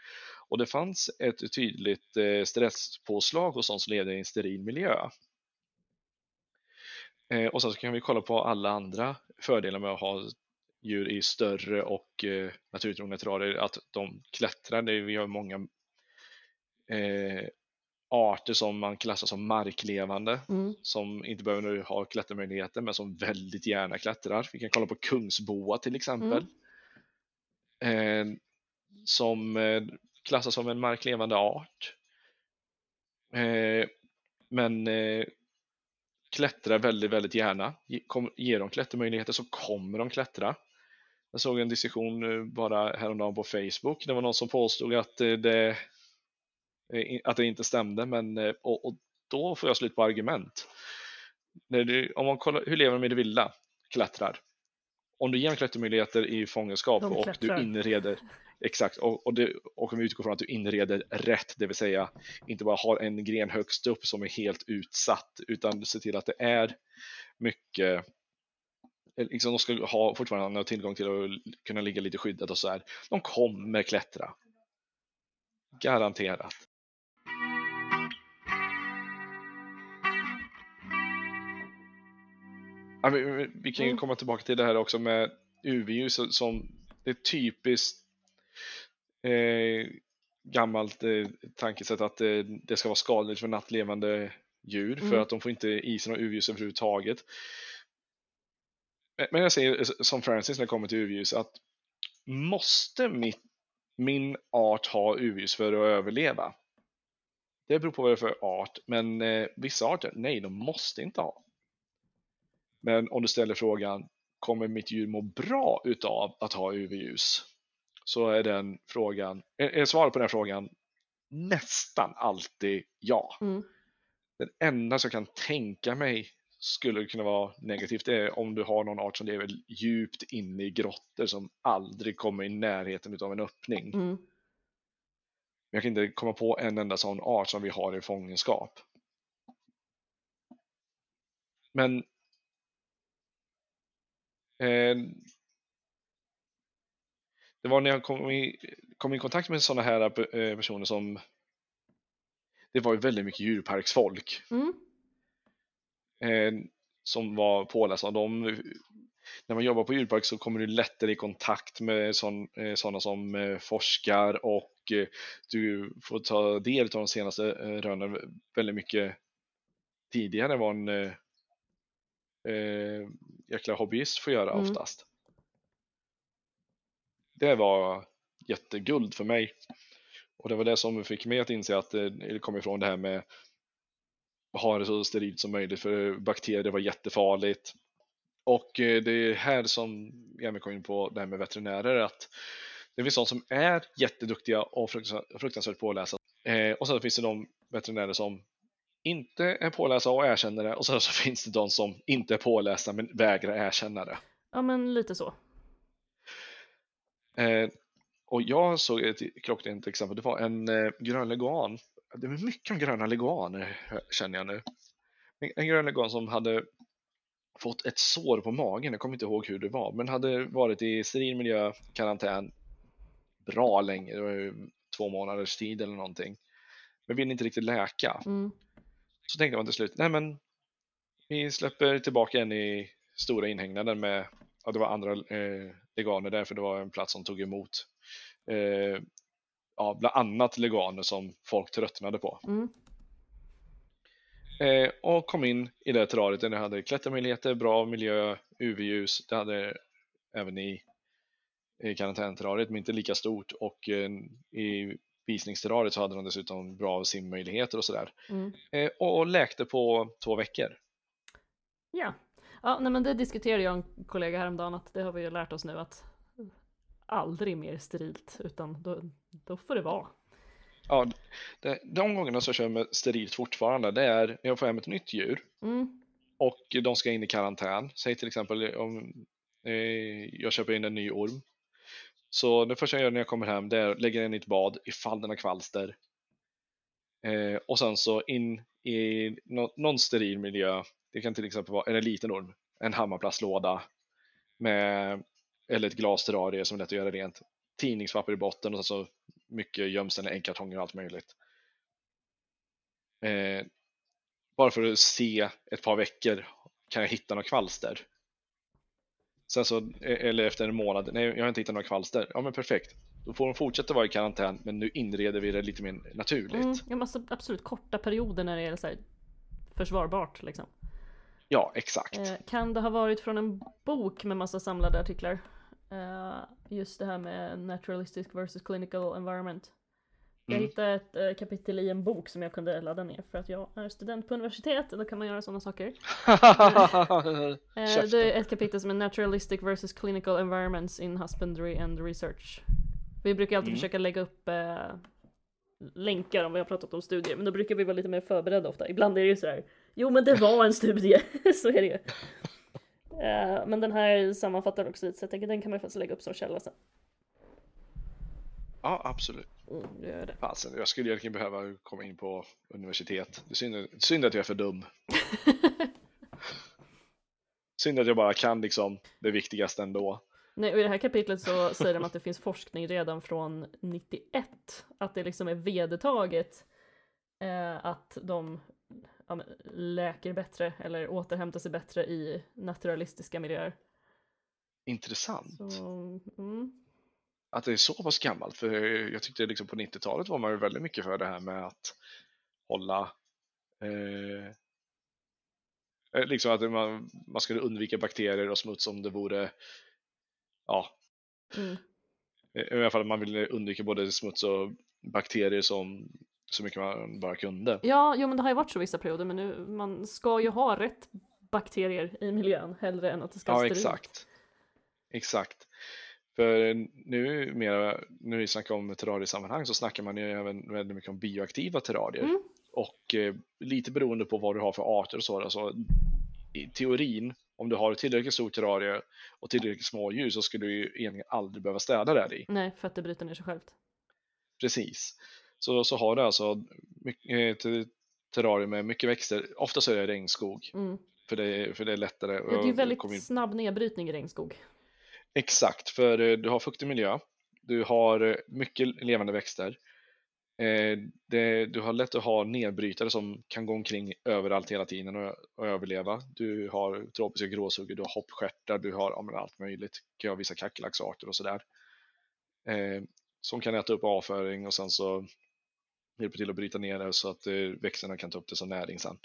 Och det fanns ett tydligt eh, stresspåslag hos de som levde i en steril miljö. Eh, och sen så kan vi kolla på alla andra fördelar med att ha djur i större och naturtrogna terrarier, att de klättrar. Vi har många eh, arter som man klassar som marklevande Mm. som inte behöver ha klättermöjligheter men som väldigt gärna klättrar. Vi kan kolla på kungsboa till exempel. Eh, som eh, klassas som en marklevande art. Eh, men eh, klättrar väldigt, väldigt gärna. Ge- Kom, ger de klättermöjligheter så kommer de klättra. Jag såg en diskussion eh, bara häromdagen på Facebook. Det var någon som påstod att eh, det, att det inte stämde, men eh, och, och då får jag slut på argument. Du, om man kollar, hur lever de i det vilda? Klättrar. Om du ger dem klättermöjligheter i fångenskap och du inreder Exakt, och, och, det, och om vi utgår från att du inreder rätt, det vill säga inte bara har en gren högst upp som är helt utsatt, utan se till att det är mycket eh, Liksom de ska ha fortfarande ha tillgång till att kunna ligga lite skyddat och så här. De kommer klättra. Garanterat. Ja, vi, vi- kan ju Mm. komma tillbaka till det här också med UV-ljus som det är typiskt eh, gammalt eh, tankesätt att eh, det ska vara skadligt för nattlevande djur för Mm. att de får inte i sig något UV-ljus överhuvudtaget. Men- jag säger s- som Francis när det kommer till UV-ljus att måste mitt, min art ha UV-ljus för att överleva? Det beror på vad det är för art, men eh, vissa arter, nej, de måste inte ha. Men om du ställer frågan, kommer mitt djur må bra utav att ha UV-ljus? Så är den frågan, är, svaret på den frågan nästan alltid ja. Mm. Den enda som kan tänka mig skulle kunna vara negativt det är om du har någon art som lever djupt inne i grottor som aldrig kommer i närheten utav en öppning. Mm. Jag kan inte komma på en enda sån art som vi har i fångenskap. Men det var när jag kom i, kom i kontakt med sådana här eh, personer som det var ju väldigt mycket djurparksfolk Mm. eh, som var pålästa. De, när man jobbar på djurpark så kommer du lättare i kontakt med sådana som eh, forskar och eh, du får ta del av de senaste eh, rönen väldigt mycket tidigare än vad en eh, jäkla hobbyist får göra Mm. oftast. Det var jätteguld för mig. Och det var det som fick mig att inse att eh, det kom ifrån det här med att ha det så sterilt som möjligt för bakterier var jättefarligt. Och eh, det är här som jag kom in på det här med veterinärer att det finns de som är jätteduktiga och fruktansvärt, fruktansvärt pålästa. Eh, och sen finns det de veterinärer som inte är pålästa och erkänner det och sen så finns det de som inte är pålästa men vägrar erkänna det. Ja, men lite så. Eh, och jag såg ett klockrent exempel, det var en eh, grön leguan. Det är mycket om gröna leguaner känner jag nu. En, en grön leguan som hade fått ett sår på magen, jag kommer inte ihåg hur det var, men hade varit i steril miljö, karantän, bra länge, det var ju två månaders tid eller någonting. Men ville inte riktigt läka. Mm. Så tänkte man till slut, nej men vi släpper tillbaka en i stora inhägnaden med ja, det var andra eh, leganer där, för det var en plats som tog emot eh, ja, bland annat leganer som folk tröttnade på. Mm. Eh, och kom in i det terrariet där det hade klättermöjligheter, bra miljö, UV-ljus. Det hade även i, i karantänterrariet, men inte lika stort. Och eh, i visningsterrariet så hade de dessutom bra simmöjligheter och sådär. Mm. Eh, och, och läkte på två veckor. Ja. ja, nej men det diskuterade jag och en kollega häromdagen att det har vi ju lärt oss nu att aldrig mer sterilt utan då, då får det vara. Ja, det, de gångerna kör jag med sterilt fortfarande, det är när jag får hem ett nytt djur Mm. och de ska in i karantän. Säg till exempel om eh, jag köper in en ny orm. Så det första jag gör när jag kommer hem det är att lägga den i ett bad ifall den har kvalster. Eh, och sen så in i no någon steril miljö. Det kan till exempel vara en liten orm, en hammarplastlåda med, eller ett glasterrarie som är lätt att göra rent. Tidningspapper i botten och så mycket gömställ, äggkartonger och allt möjligt. Eh, bara för att se ett par veckor, kan jag hitta några kvalster? Sen så, eller efter en månad, nej jag har inte hittat några kvalster. Ja men perfekt. Då får de fortsätta vara i karantän, men nu inreder vi det lite mer naturligt. Mm. Jag måste absolut korta perioder när det är så här försvarbart liksom. Ja, exakt. Eh, kan det ha varit från en bok med massa samlade artiklar? Eh, just det här med naturalistic versus clinical environment. Jag Mm. hittade ett eh, kapitel i en bok som jag kunde ladda ner för att jag är student på universitet och då kan man göra sådana saker. Eh, det är ett kapitel som är naturalistic versus clinical environments in husbandry and research. Vi brukar alltid Mm. försöka lägga upp eh, länkar om vi har pratat om studier, men då brukar vi vara lite mer förberedda ofta. Ibland är det ju så här, jo men det var en studie, så är det ju. Eh, men den här sammanfattar också lite, så jag tänker den kan man faktiskt lägga upp som källa sen. Ja, absolut. Mm, gör jag det. Alltså, jag skulle egentligen behöva komma in på universitet. Det är synd, synd att jag är för dum. Synd att jag bara kan liksom det viktigaste ändå. Nej, och i det här kapitlet så säger de att det finns forskning redan från 91, att det liksom är vedertaget eh, att de ja, läker bättre eller återhämtar sig bättre i naturalistiska miljöer. Intressant. Så, mm, Att det är så pass gammalt. För jag tyckte liksom på 90-talet var man ju väldigt mycket för det här med att hålla eh, eh, liksom att man, man skulle undvika bakterier och smuts om det vore ja, mm, i alla fall man ville undvika både smuts och bakterier som så mycket man bara kunde. Ja, jo men det har ju varit så vissa perioder, men nu, man ska ju ha rätt bakterier i miljön hellre än att det ska Ja, vara sterilt. exakt. Exakt. För nu mera, när vi snackar om terrariesammanhang så snackar man ju även väldigt mycket om bioaktiva terrarier. Mm. Och eh, lite beroende på vad du har för arter och så, alltså, i teorin, om du har tillräckligt stort terrarie och tillräckligt små djur så skulle du ju egentligen aldrig behöva städa där i. Nej, för att det bryter ner sig självt. Precis. Så, så har du alltså mycket, ett terrarier med mycket växter, ofta så är det regnskog, Mm. för det, för det är lättare. Ja, det är komma in- väldigt snabb nedbrytning i regnskog. Exakt, för eh, du har fuktig miljö, du har eh, mycket levande växter, eh, det, du har lätt att ha nedbrytare som kan gå omkring överallt hela tiden och, och överleva. Du har tropiska gråsuggor, du har hoppstjärtar, du har ja, allt möjligt. Du har vissa kackerlacksarter och sådär. Eh, som kan äta upp avföring och sen så hjälper till att bryta ner det så att eh, växterna kan ta upp det som näring sen.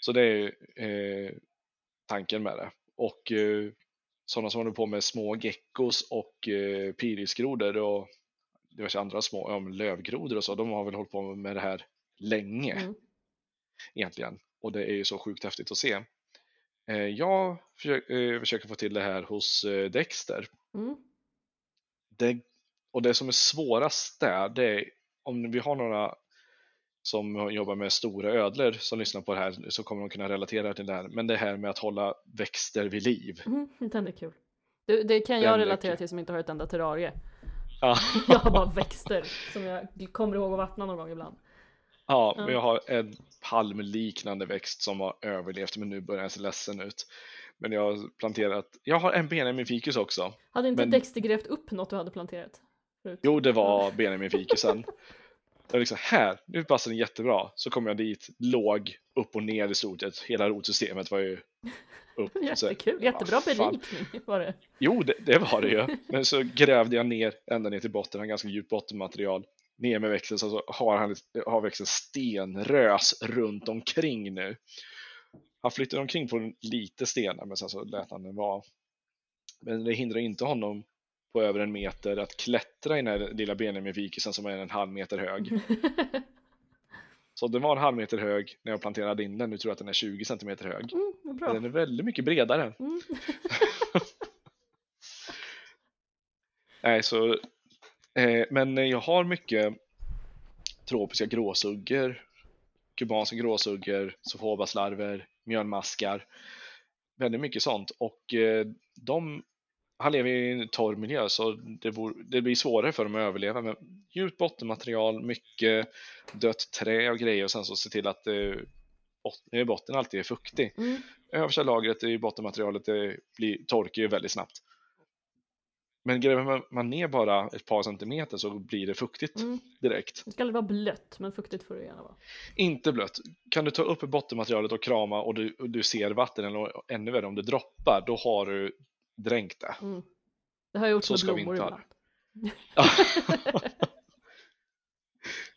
Så det är eh, tanken med det. Och eh, sådana som håller på med små geckos och eh, pirisgrodor och diverse andra små ja, lövgrodor och så, de har väl hållit på med det här länge Mm. egentligen. Och det är ju så sjukt häftigt att se. Eh, jag försöker, eh, försöker få till det här hos eh, Dexter. Mm. Det, och det som är svårast där, det är om vi har några som jobbar med stora ödlor som lyssnar på det här så kommer de kunna relatera till det här. Men det här med att hålla växter vid liv. Mm, den är kul. Det, det kan Den jag är relatera till som inte har ett enda terrarie. Ja, Jag har bara växter som jag kommer ihåg att vattna någon gång ibland. ja men jag har en palmliknande växt som har överlevt men nu börjar den se ledsen ut. Men jag har planterat, jag har en Benjamin ficus också. Hade inte Men- Dexter grävt upp något du hade planterat? Förut? Jo, det var Benjamin ficusen. Jag liksom, här, nu passar den jättebra. Så kom jag dit, låg upp och ner i stort sett. Hela rotsystemet var ju upp. Så, Jättekul, vad jättebra berikning var det. Jo, det, det var det ju. Men så grävde jag ner ända ner till botten, har ganska djupt bottenmaterial. Ner med växeln så har, han, har växeln stenrös runt omkring nu. Han flyttade omkring på lite stenar men sen så lät han den vara. Men det hindrar inte honom på över en meter att klättra i den här lilla vikisen som är en halv meter hög. Så den var en halv meter hög när jag planterade in den. Nu tror jag att den är 20 centimeter hög. Mm, bra. den är väldigt mycket bredare. Mm. Nej, så, eh, men jag har mycket tropiska gråsuggor, kubanska gråsuggor, sofobaslarver, mjölmaskar. Väldigt mycket sånt och eh, de, han lever i en torr miljö så det, vore, det blir svårare för dem att överleva med djupt bottenmaterial, mycket dött trä och grejer och sen så se till att eh, bot- botten alltid är fuktig. Mm. Översta lagret i bottenmaterialet det blir, torkar ju väldigt snabbt. Men gräver man ner bara ett par centimeter så blir det fuktigt Mm. direkt. Det ska aldrig vara blött, men fuktigt får det gärna vara. Inte blött. Kan du ta upp bottenmaterialet och krama och du, och du ser vatten eller ännu värre om det droppar, då har du dränkt det. Mm. Det har jag gjort Så med ska vi blommor inte ha ibland.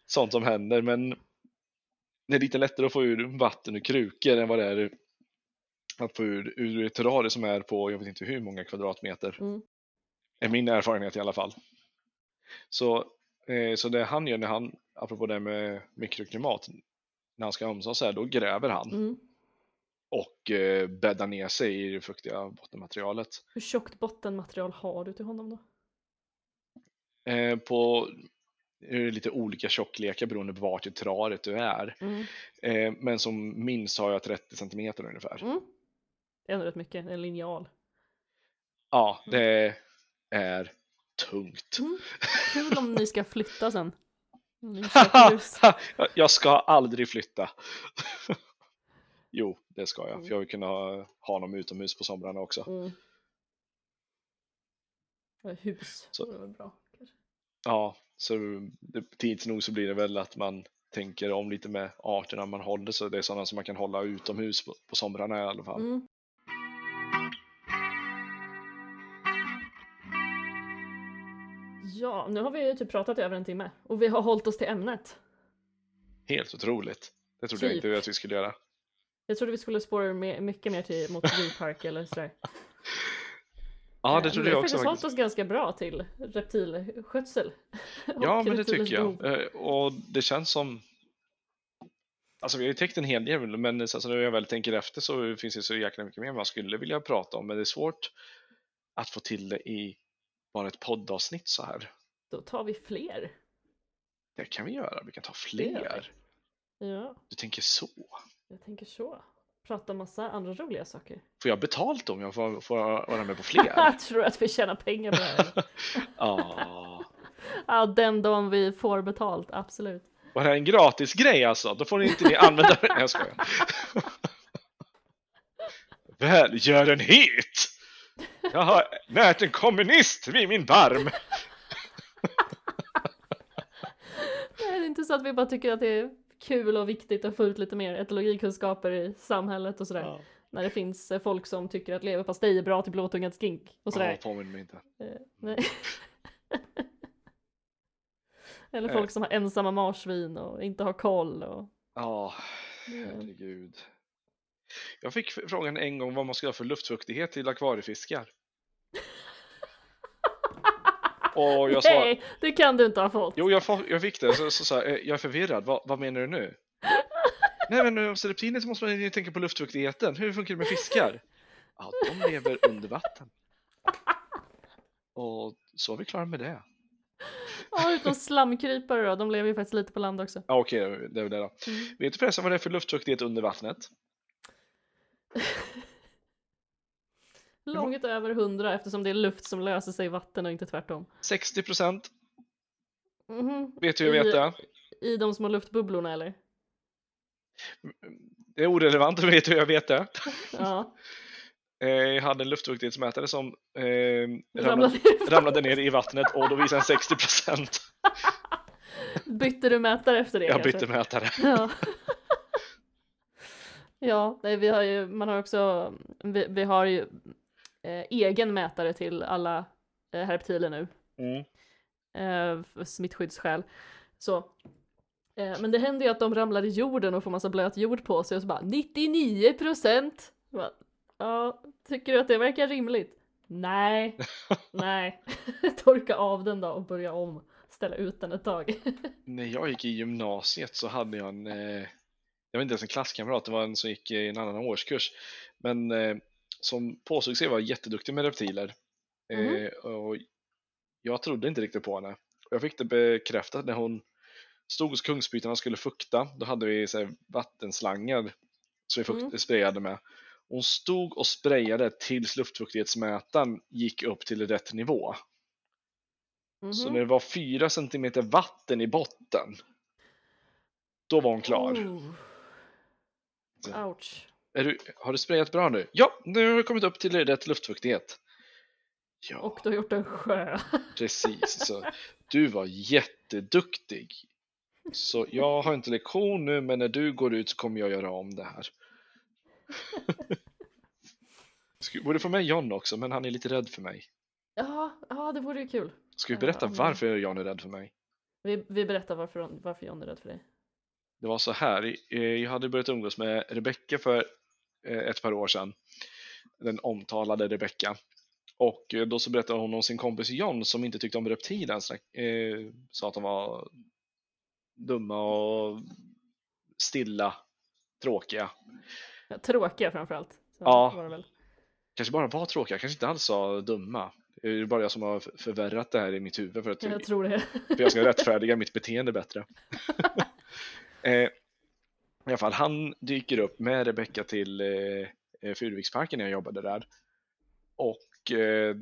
Sånt som händer, men det är lite lättare att få ur vatten ur krukor än vad det är att få ur, ur ett terrarium som är på, jag vet inte hur många kvadratmeter. Mm. är min erfarenhet i alla fall. Så, eh, så det han gör när han, apropå det med mikroklimat, när han ska ömsa så här, då gräver han Mm. Och eh, bäddar ner sig i det fuktiga bottenmaterialet. Hur tjockt bottenmaterial har du till honom då? Eh, på det lite olika tjocklekar beroende på vart i terrariet du är. Mm. Eh, men som minst har jag 30 centimeter ungefär. Mm. Det är ändå rätt mycket, en linjal. Ja, det är tungt. Mm. Kul om ni ska flytta sen. Jag ska aldrig flytta. jo, det ska jag. Mm. För jag vill kunna ha, ha honom utomhus på somrarna också. Mm. Hus, Så- det bra. Kanske. Ja, så det, tids nog så blir det väl att man tänker om lite med arterna man håller så det är sådana som man kan hålla utomhus på, på somrarna i alla fall. Mm. Ja, nu har vi ju typ pratat i över en timme och vi har hållit oss till ämnet. Helt otroligt. Det trodde jag Typ. inte att vi skulle göra. Jag trodde vi skulle spåra mer, mycket mer till, mot djurpark eller sådär. Ja, Eh, det trodde vi jag har också faktiskt hållit faktiskt. oss ganska bra till reptilskötsel. Ja, men det tycker jag. Eh, Och det känns som... Alltså vi har ju täckt en hel del, men sen så när jag väl tänker efter så finns det så jäkla mycket mer man skulle vilja prata om, men det är svårt att få till det i bara ett poddavsnitt så här. Då tar vi fler. Det kan vi göra, vi kan ta fler. Ja, Du tänker så. Jag tänker så. Prata massa andra roliga saker. Får jag betalt om jag får, får vara med på fler? Jag tror att vi tjänar pengar på det här. Ja. Den dagen vi får betalt, absolut. Var det här en gratis grej alltså? Då får ni inte ni använda det. Nej, jag skojar. Välgörenhet! Jag har närt en kommunist vid min barm. Nej, det är inte så att vi bara tycker att det är kul och viktigt att få ut lite mer etologikunskaper i samhället och sådär. Ja, När det finns eh, folk som tycker att leverpastej är bra till blåtungad skink och sådär. ja, påminn mig inte. Eh, nej. Eller Eh. folk som har ensamma marsvin och inte har koll och... Ja, eh, herregud. Jag fick frågan en gång vad man ska ha för luftfuktighet till akvariefiskar. Och jag sa, Nej, det kan du inte ha fått. jo jag, får- jag fick det, så, så, sa jag, "Eh, jag är förvirrad, vad, vad menar du nu? Nej men hos reptiler så måste man ju tänka på luftfuktigheten, hur funkar det med fiskar? Ja, de lever under vatten. Och så är vi klara med det. Ja, utom slamkrypare då, de lever ju faktiskt lite på land också. Ja okej, det är väl det då. Mm. Vet du förresten vad det är för luftfuktighet under vattnet? Långt över 100 eftersom det är luft som löser sig i vatten och inte tvärtom. 60 procent. Mhm. Vet du hur jag vet det? I de små luftbubblorna eller? Det är orelevant, vet du hur jag vet det? Ja. Eh, Jag hade en luftfuktighetsmätare som eh, Ramlade ramlade, ner. ramlade ner i vattnet och då visade den 60 procent. Bytte du mätare efter det Jag kanske? bytte mätare. Ja. ja, nej, vi har ju, man har också, vi, vi har ju eh, egen mätare till alla eh, herptiler nu, Mm. eh, för smittskyddsskäl. Så. Eh, men det händer ju att de ramlar i jorden och får massa blöt jord på sig och så bara 99 procent! Ja, tycker du att det verkar rimligt? Nej, nej. Torka av den då och börja om. Ställa ut den ett tag. När jag gick i gymnasiet så hade jag en, eh, jag vet inte ens en klasskamrat, det var en som gick i en annan årskurs, men eh, som påstod sig vara jätteduktig med reptiler. Eh, och jag trodde inte riktigt på henne. Och jag fick det bekräftat när hon stod hos Kungsbytarna och skulle fukta. Då hade vi så här, vattenslangar som vi fukt, Mm. sprayade med. Hon stod och sprayade tills luftfuktighetsmätaren gick upp till rätt nivå. Så Mhm. när det var 4 centimeter vatten i botten, då var hon klar. Oh. Ouch. Du, har du sprayat bra nu? Ja, nu har det kommit upp till rätt luftfuktighet. Ja, Och du har gjort en sjö. precis. Så, du var jätteduktig. Så jag har inte lektion nu, men när du går ut så kommer jag göra om det här. Skulle- Borde få med John också, men han är lite rädd för mig. Ja, ja, det vore ju kul. Ska vi berätta varför John är rädd för mig? Vi, vi berättar varför, varför John är rädd för dig. Det var så här, jag hade börjat umgås med Rebecca för eh, ett par år sedan. Den omtalade Rebecca. Och eh, då så berättade hon om sin kompis John som inte tyckte om reptiler. så, eh, Sa att de var dumma och stilla, tråkiga. Ja, tråkiga framförallt. Så Ja. Kanske bara var tråkiga, kanske inte alls sa dumma. Det är bara jag som har förvärrat det här i mitt huvud för att Jag tror det. för jag ska rättfärdiga mitt beteende bättre. eh, I alla fall, han dyker upp med Rebecka till eh, eh, Furuviksparken när jag jobbade där. Och eh,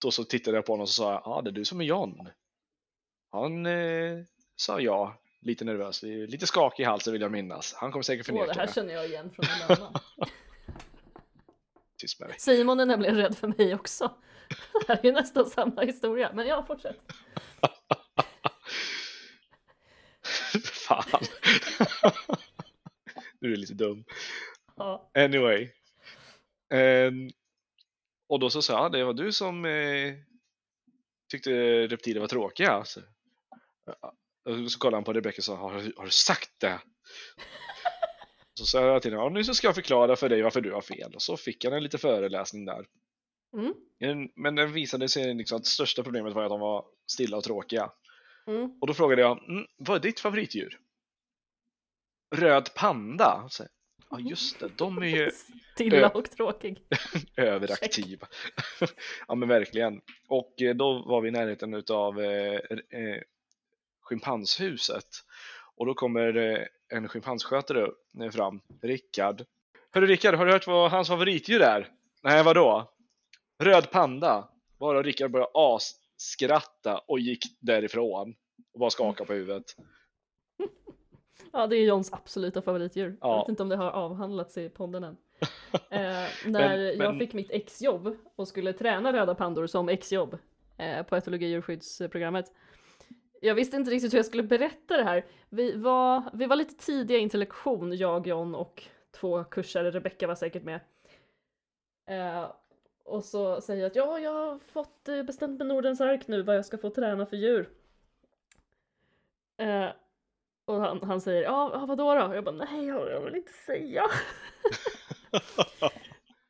då så tittade jag på honom och sa jag, ja ah, det är du som är John. Han eh, sa ja, lite nervös, lite skakig i halsen vill jag minnas. Han kommer säkert Åh, förneka det här det. känner jag igen från någon annan. Tyst med dig. Simon är nämligen rädd för mig också. Det här är ju nästan samma historia. Men ja, fortsätt. Fan. nu är du lite dum. Ja. Anyway. Ehm, och då så sa jag, "Ja, det var du som eh, tyckte reptiler var tråkiga. Så, ja. och så kollade han på Rebecca och sa, har, du- har du sagt det? Så sa jag till honom, nu så ska jag förklara för dig varför du har fel. Och så fick han en liten föreläsning där. Mm. En- Men den visade sig liksom att största problemet var att de var stilla och tråkiga. Mm. Och då frågade jag, mm, vad är ditt favoritdjur? Röd panda. Så, ja just det, de är ju Stilla och tråkig. överaktiva. ja men verkligen. Och eh, då var vi i närheten utav eh, eh, schimpanshuset. Och då kommer eh, en schimpansskötare fram, Rickard. Hörru Rickard, har du hört vad hans favoritdjur är? Nej, vadå? Röd panda. Bara Rickard började asskratta och gick därifrån. Och bara skakade på huvudet. Ja, det är Johns absoluta favoritdjur. Ja. Jag vet inte om det har avhandlats i podden än. Eh, när jag men- fick mitt exjobb och skulle träna röda pandor som exjobb eh, på etologi och djurskyddsprogrammet. Jag visste inte riktigt hur jag skulle berätta det här. Vi var, vi var lite tidiga till lektion, jag, John och två kursare, Rebecka var säkert med. Eh, och så säger jag att ja, jag har fått eh, bestämt med Nordens ark nu vad jag ska få träna för djur. Eh, och han, han säger ja, vadå då? Och jag bara nej, jag vill inte säga.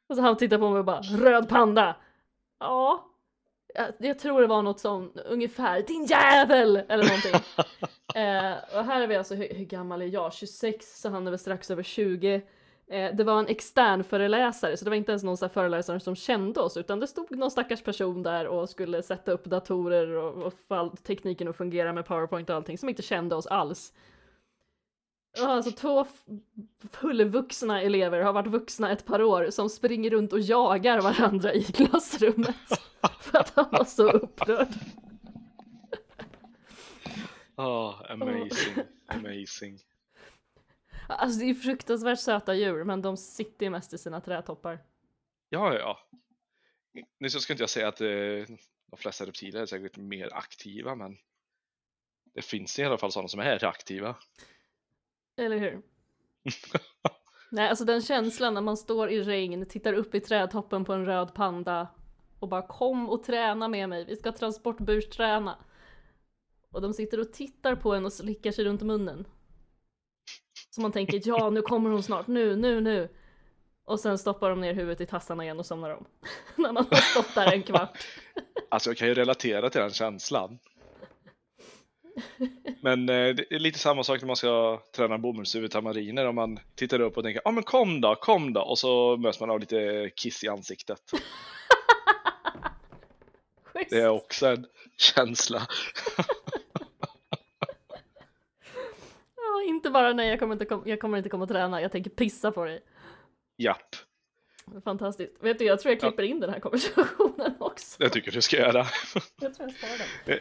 och så han tittar på mig och bara röd panda. Ja. Jag, jag tror det var något som ungefär din jävel eller någonting. eh, och här är vi alltså, hur, hur gammal är jag? 26 så han är väl strax över 20. Eh, det var en extern föreläsare så det var inte ens någon så föreläsare som kände oss utan det stod någon stackars person där och skulle sätta upp datorer och, och få all tekniken att fungera med powerpoint och allting som inte kände oss alls. Alltså två fullvuxna elever har varit vuxna ett par år som springer runt och jagar varandra i klassrummet för att han var så upprörd. Ah, amazing, amazing. Alltså det är fruktansvärt söta djur men de sitter ju mest i sina trätoppar. Ja, ja. Nu så ska inte jag säga att eh, de flesta reptiler är säkert mer aktiva, men det finns i alla fall sådana som är aktiva. Eller hur? Nej, alltså den känslan när man står i regn, tittar upp i trädtoppen på en röd panda och bara kom och träna med mig, vi ska transportbursträna. Och de sitter och tittar på en och slickar sig runt munnen. Så man tänker ja, nu kommer hon snart, nu, nu, nu. Och sen stoppar de ner huvudet i tassarna igen och somnar om. när man har stått där en kvart. Alltså jag kan ju relatera till den känslan. Men eh, det är lite samma sak när man ska träna bomullshuvud tamariner om man tittar upp och tänker ja ah, men kom då, kom då och så möts man av lite kiss i ansiktet. Det är också en känsla. Ja, inte bara nej, jag kommer inte, kom, jag kommer inte komma och träna, jag tänker pissa på dig. Japp, Fantastiskt. Vet du, jag tror jag klipper in den här konversationen också. det tycker jag du ska göra. Jag tror jag sparar den.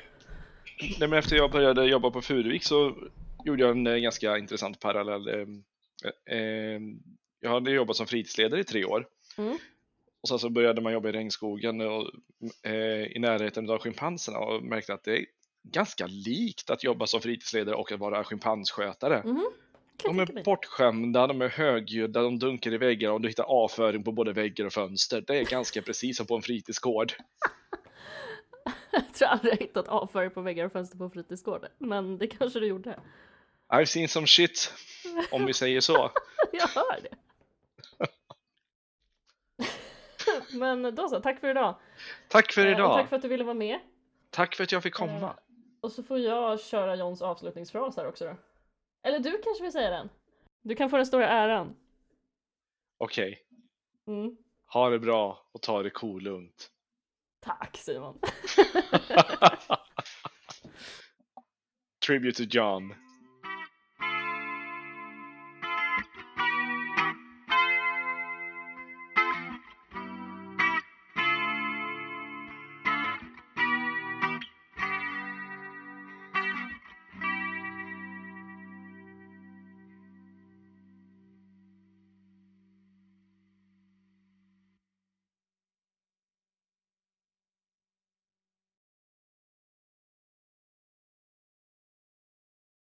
Nej, men efter jag började jobba på Furuvik så gjorde jag en eh, ganska intressant parallell. Eh, eh, Jag hade jobbat som fritidsledare i tre år Mm. och sen så började man jobba i regnskogen och, eh, i närheten av schimpanserna och märkte att det ganska likt att jobba som fritidsledare och att vara schimpansskötare. Mhm. Kan De är bortskämda, de är högljudda, de dunkar i väggar och du hittar avföring på både väggar och fönster. Det är ganska precis som på en fritidsgård. Jag tror aldrig jag hittat avföring på väggar och fönster på fritidsgården. Men det kanske du gjorde. I've seen some shit, om vi säger så. Jag hör det. Men då så, tack för idag. Tack för Eh, Och idag. tack för att du ville vara med. Tack för att jag fick komma. Och så får jag köra Johns avslutningsfras här också då. Eller du kanske vill säga den? Du kan få den stora äran. Okej, Mm. ha det bra och ta det kolugnt. Tack Simon. Tribute to John.